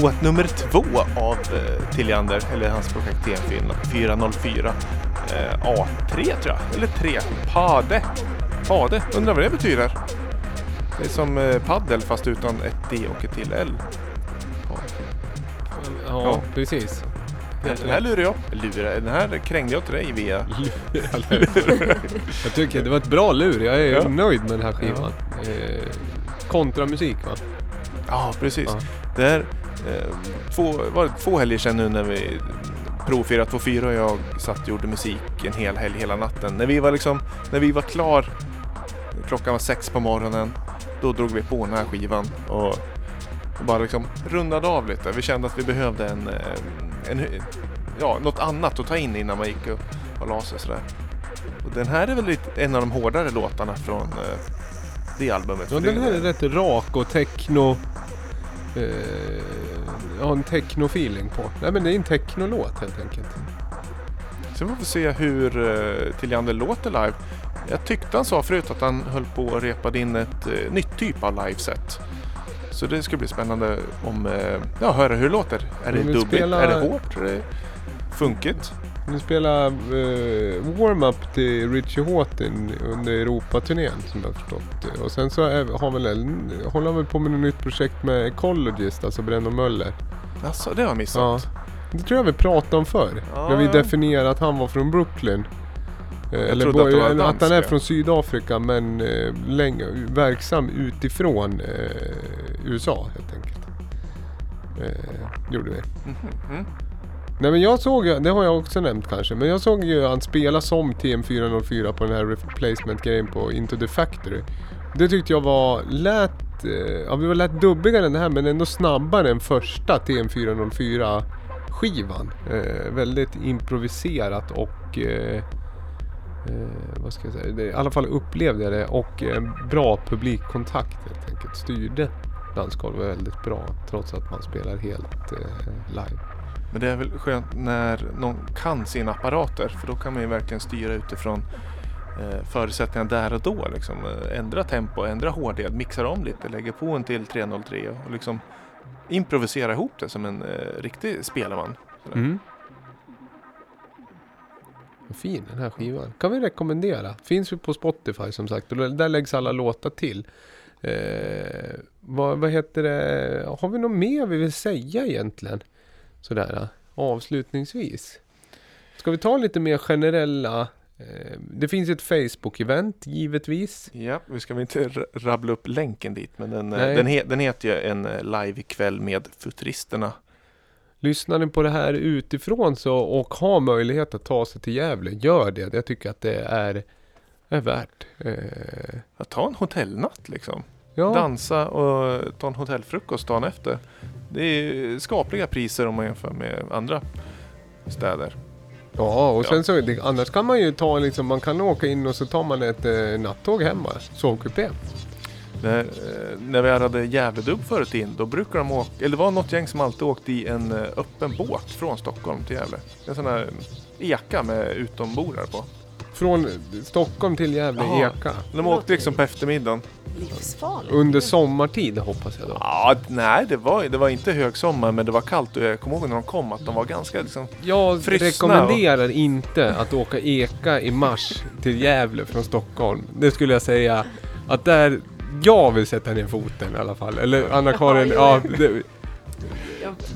Låt nummer två av eh, Tilliander, eller hans projekt TM404. Eh, A3 tror jag, eller 3. Pade. Pade, undrar vad det betyder. Det är som eh, paddel fast utan ett D och ett till L. Ja, Ja. precis. Den här lurar jag. Lurar, den här krängde jag till dig via... Jag tycker det var ett bra lur. Jag är Ja. nöjd med den här skivan. Eh, kontramusik va? Ja, precis. Ja. Två, var det två helger sedan nu när vi provfirade 24 och jag satt och gjorde musik en hel helg hela natten. När vi var liksom, när vi var klar, klockan var sex på morgonen, då drog vi på den här skivan och, och bara liksom rundade av lite. Vi kände att vi behövde en, eh, en ja, något annat att ta in innan man gick och, och la sig sådär. Och den här är väl lite, en av de hårdare låtarna från eh, det albumet. Ja, den här är rätt rak och techno... Eh, har en techno-feeling på. Nej men det är en techno-låt helt enkelt. Sen får vi se hur uh, Tilliander låter live. Jag tyckte han sa förut att han höll på och repade in ett eh, nytt typ av liveset. Så det ska bli spännande om, uh, ja, höra hur det låter. Är det dubbelt? spelar- Är det hårt? Är det funkigt? Vi spelar eh, warm-up till Richie Houghton under Europaturnén som jag har förstått. Och sen så är, har väl, en- håller han väl på med något nytt projekt med Ecologist, alltså Brenno Möller. Alltså, det har jag missat. Det tror jag vi pratade om förr. Ja, när vi ja. definierade att han var från Brooklyn. Eh, Eller trodde att det var bo- att, dansk, han är ja. från Sydafrika men eh, länge, verksam utifrån eh, USA helt enkelt. Eh, gjorde vi. Mhm, mm. Nej men jag såg ju, det har jag också nämnt kanske, men jag såg ju han spela som TM404 på den här replacement-grejen på Into the Factory. Det tyckte jag var, lät, eh, ja vi var lät dubbigare än det här men ändå snabbare än första TM404 skivan. Eh, väldigt improviserat och eh, eh, vad ska jag säga, det, i alla fall upplevde jag det och eh, bra publikkontakt helt enkelt. Styrde dansgolvet väldigt bra trots att man spelar helt eh, live. Men det är väl skönt när någon kan sina apparater för då kan man ju verkligen styra utifrån eh, förutsättningarna där och då. Liksom. Eh, ändra tempo, ändra hårdhet, mixa om lite, lägga på en till 303 och liksom improvisera ihop det som en eh, riktig spelman. Mm. Vad fin den här skivan. Kan vi rekommendera. Finns ju på Spotify som sagt. Och där läggs alla låtar till. Eh, vad, vad heter det? Har vi något mer vi vill säga egentligen? Sådär avslutningsvis. Ska vi ta lite mer generella eh, Det finns ett Facebook-event givetvis. Ja, vi ska väl inte rabbla upp länken dit men den, eh, den, he, den heter ju en eh, live-kväll med Futuristerna. Lyssnar ni på det här utifrån så och har möjlighet att ta sig till Gävle, gör det. Jag tycker att det är, är värt. Eh, Att ta en hotellnatt liksom. ja. Dansa och ta en hotellfrukost dagen efter. Det är skapliga priser om man jämför med andra städer. Ja, och sen så det, annars kan man ju ta liksom, man kan åka in och så tar man ett eh, nattåg hemma, sovkupé. När, eh, när vi hade Gävledubb förut in, då brukar de åka, eller det var något gäng som alltid åkte i en eh, öppen båt från Stockholm till Gävle. En sån här eka med utombordare på. Från Stockholm till Gävle, Jaha. Eka. De åkte liksom på eftermiddagen. Livsfarligt. Under sommartid hoppas jag då. Ja, nej, det var, det var inte högsommar men det var kallt och jag kommer ihåg när de kom att de var ganska liksom... Jag Frysna rekommenderar inte att åka Eka i mars till Gävle från Stockholm. Det skulle jag säga att där jag vill sätta ner foten i alla fall. Eller Anna-Karin, Ja, det,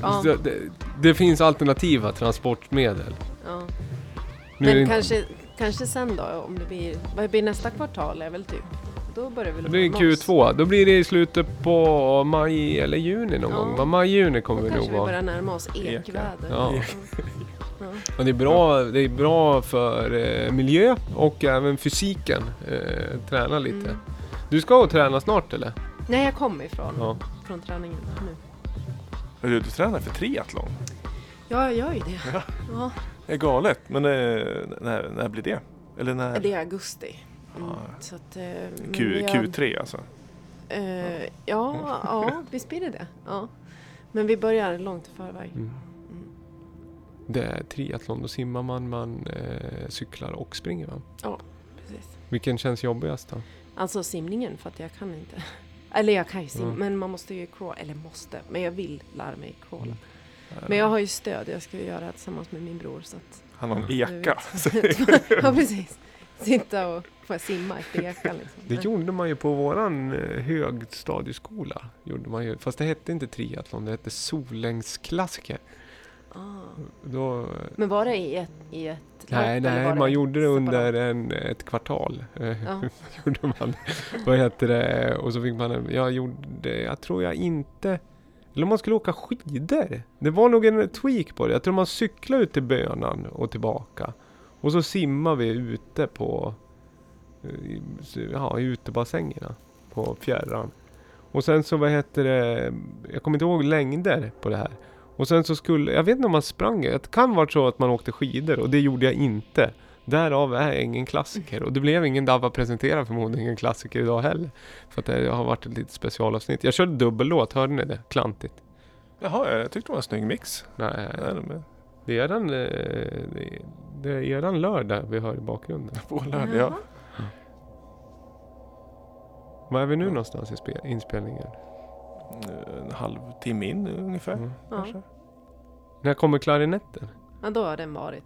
Ja, det, det finns alternativa transportmedel. ja. Men inte- kanske, kanske sen då, om det blir, vad blir nästa kvartal är väl typ, då börjar vi Det blir närma oss. Q2. Då blir det i slutet på maj eller juni någon Ja. gång. va? Maj-juni kommer Då vi nog kanske vi vara. börjar närma oss ekväder. Ja. Ja. Och det, är bra, det är bra för eh, miljö och även fysiken. Eh, träna lite. Mm. Du ska och träna snart eller? Nej, jag kommer ifrån Ja. från träningen nu. Du, du tränar för triathlon? Ja, jag gör ju det. Ja. Ja. Det är galet, men eh, när, när blir det? Eller när? Det är augusti. Mm. Så att, eh, men Q, vi har- Q3 alltså? Eh, ja, ja, visst blir det det. Ja. Men vi börjar långt i förväg. Mm. Mm. Det är triathlon. Då simmar man, man eh, cyklar och springer va? Precis. Vilken känns jobbigast då? Alltså simningen, för att jag kan inte. Eller jag kan ju simma, Mm. men man måste ju crawla. Eller måste, men jag vill lära mig crawla. Men jag har ju stöd, jag ska ju göra det tillsammans med min bror. Så att, Han har en eka. ja, precis. Sitta och få simma efter ekan liksom. Det gjorde man ju på våran eh, högstadieskola. Gjorde man ju, fast det hette inte triathlon, det hette sollängdsklassiker. Ah. Då, Men var det i ett, i ett nej, nej, man gjorde det under en, ett kvartal. Eh, Ja. gjorde man. Vad heter det? Och så fick man, en- jag gjorde, jag tror jag inte, eller om man skulle åka skidor. Det var nog en tweak på det. Jag tror man cyklade ut till Bönan och tillbaka. Och så simmar vi ute på, i- ja, i utebassängerna på fjärran. Och sen så, vad heter det, jag kommer inte ihåg längder på det här. Och sen så skulle, jag vet inte om man sprang, det kan vara så att man åkte skidor och det gjorde jag inte. Därav är jag ingen klassiker och det blev ingen Dabba presenterar förmodligen ingen klassiker idag heller. För att det har varit ett litet specialavsnitt. Jag körde dubbellåt, hörde ni det? Klantigt. Jaha, jag tyckte det var en snygg mix. Nej, Nej, men det är eran, eh, det- det är eran lördag vi hör i bakgrunden. På lördag, ja. Var är vi nu någonstans i spe- inspelningen? En halvtimme in ungefär. Mm. Ja. När kommer klarinetten? ja, då har den varit.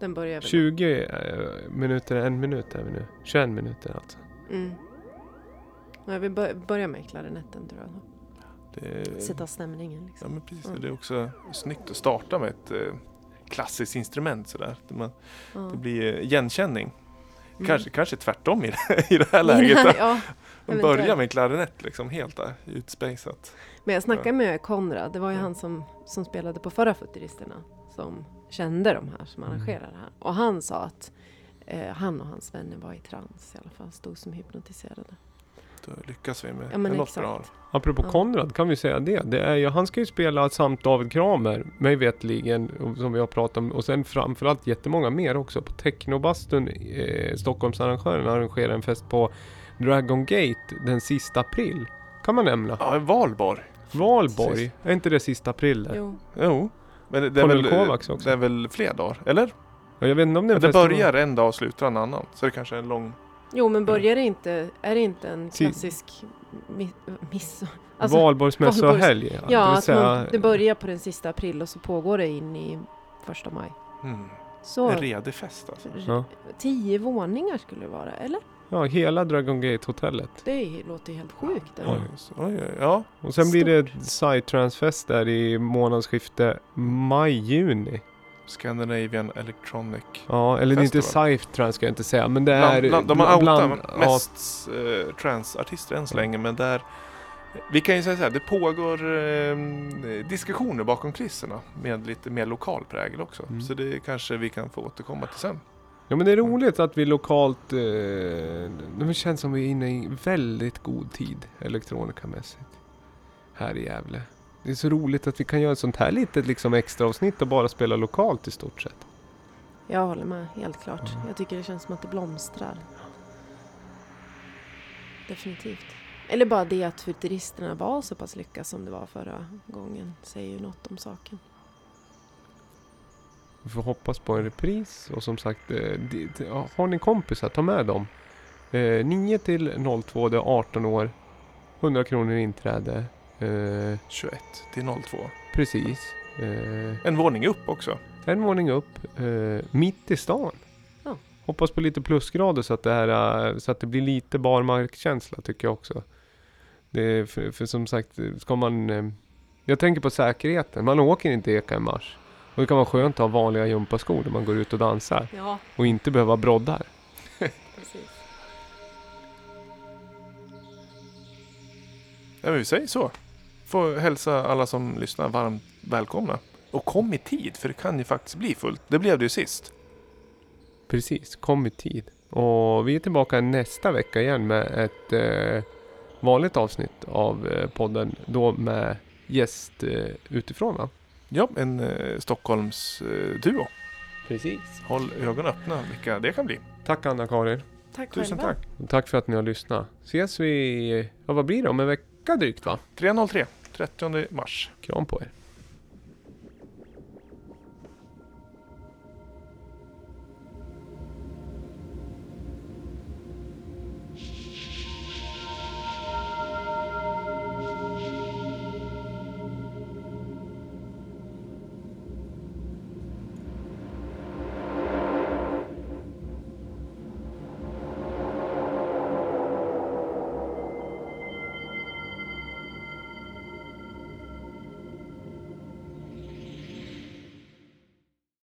Den börjar väl. 20 eh, minuter, en minut är vi nu. 21 minuter alltså. Mm. Ja, vi bör, börjar med klarinetten tror jag. Det, Sätta stämningen ja, liksom. men precis. Mm. Det är också snyggt att starta med ett eh, klassiskt instrument sådär. Det, man, Ja. det blir eh, igenkänning. Mm. Kanske, kanske tvärtom i det, i det här det läget. ja, Man eventuellt. börjar med klarinett liksom helt där utspejsat. Men jag snackade med Konrad, det var ju han som, som spelade på förra Futuristerna, som kände de här som Mm. arrangerade det här. Och han sa att eh, han och hans vänner var i trans i alla fall, stod som hypnotiserade. Då lyckas vi med Ja något bra. exakt. Apropå Ja. Konrad kan vi säga det. det är ju, han ska ju spela samt David Kramer, mig vetligen, som vi har pratat om. Och sen framförallt jättemånga mer också. På Technobastun, eh, Stockholmsarrangören arrangerar en fest på Dragon Gate den sista april. Kan man nämna. Ja, Valborg. Valborg, precis. är inte det sista april där? Jo, Jo. Men det, det, är väl, Kovacs också. det är väl fler dagar? Eller? Ja, jag vet inte om det är en Det festival. börjar en dag och slutar en annan. Så det kanske är en lång... jo men börjar det inte, är det inte en Si- klassisk mi, miss? Alltså, Valborgsmässa och Valborgs- helg. ja, det vill att säga, man, det börjar på den sista april och så pågår det in i första maj. Mm. Så, En redig fest alltså. Ja. tio våningar skulle det vara, eller? Ja, hela Dragon Gate hotellet. Det låter helt sjukt. eller? Oj, så- oj, oj, ja. Och sen blir det Stort. Psytrance-fest där i månadsskifte maj-juni. Scandinavian Electronic. Ja, eller det är inte. Psytrance ska jag inte säga, men det är... Bland, bland, de har bland- outat ja, mest eh, transartister än så länge, men där... Vi kan ju säga så här, det pågår eh, diskussioner bakom kulisserna med lite mer lokal prägel också. Mm. Så det kanske vi kan få återkomma till sen. Ja men det är roligt att vi lokalt, eh, det känns som vi är inne i väldigt god tid elektronikamässigt. Här i Gävle. Det är så roligt att vi kan göra ett sånt här litet liksom extra avsnitt och bara spela lokalt i stort sett. Jag håller med, helt klart. Mm. Jag tycker det känns som att det blomstrar. Definitivt. Eller bara det att futuristerna var så pass lyckas som det var förra gången säger ju något om saken. Vi får hoppas på en repris och som sagt, eh, har ni kompisar, ta med dem. Eh, 9 till 02, det är 18 år. 100 kronor inträde. Eh, 21 till 02. precis. Eh, En våning upp också. En våning upp, eh, mitt i stan. Ja. Hoppas på lite plusgrader så att det, här, eh, så att det blir lite barmarkkänsla tycker jag också. Det är för, för som sagt, ska man... Eh, jag tänker på säkerheten. Man åker inte eka i mars. Och det kan vara skönt att ha vanliga gympaskor när man går ut och dansar. Ja, Och inte behöva broddar. precis. Ja, men vi säger så. Får hälsa alla som lyssnar varmt välkomna. Och kom i tid, för det kan ju faktiskt bli fullt. Det blev det ju sist. Precis, kom i tid. Och vi är tillbaka nästa vecka igen med ett eh, vanligt avsnitt av eh, podden. Då med gäst eh, utifrån va? Ja, en eh, Stockholms eh, duo. Precis. Håll ögonen öppna vilka det kan bli. Tack Anna-Karin. Tack Tusen själva. tack. Tack för att ni har lyssnat. Ses vi, ja vad blir det, om en vecka drygt va? 303, 30 mars. Kram på er.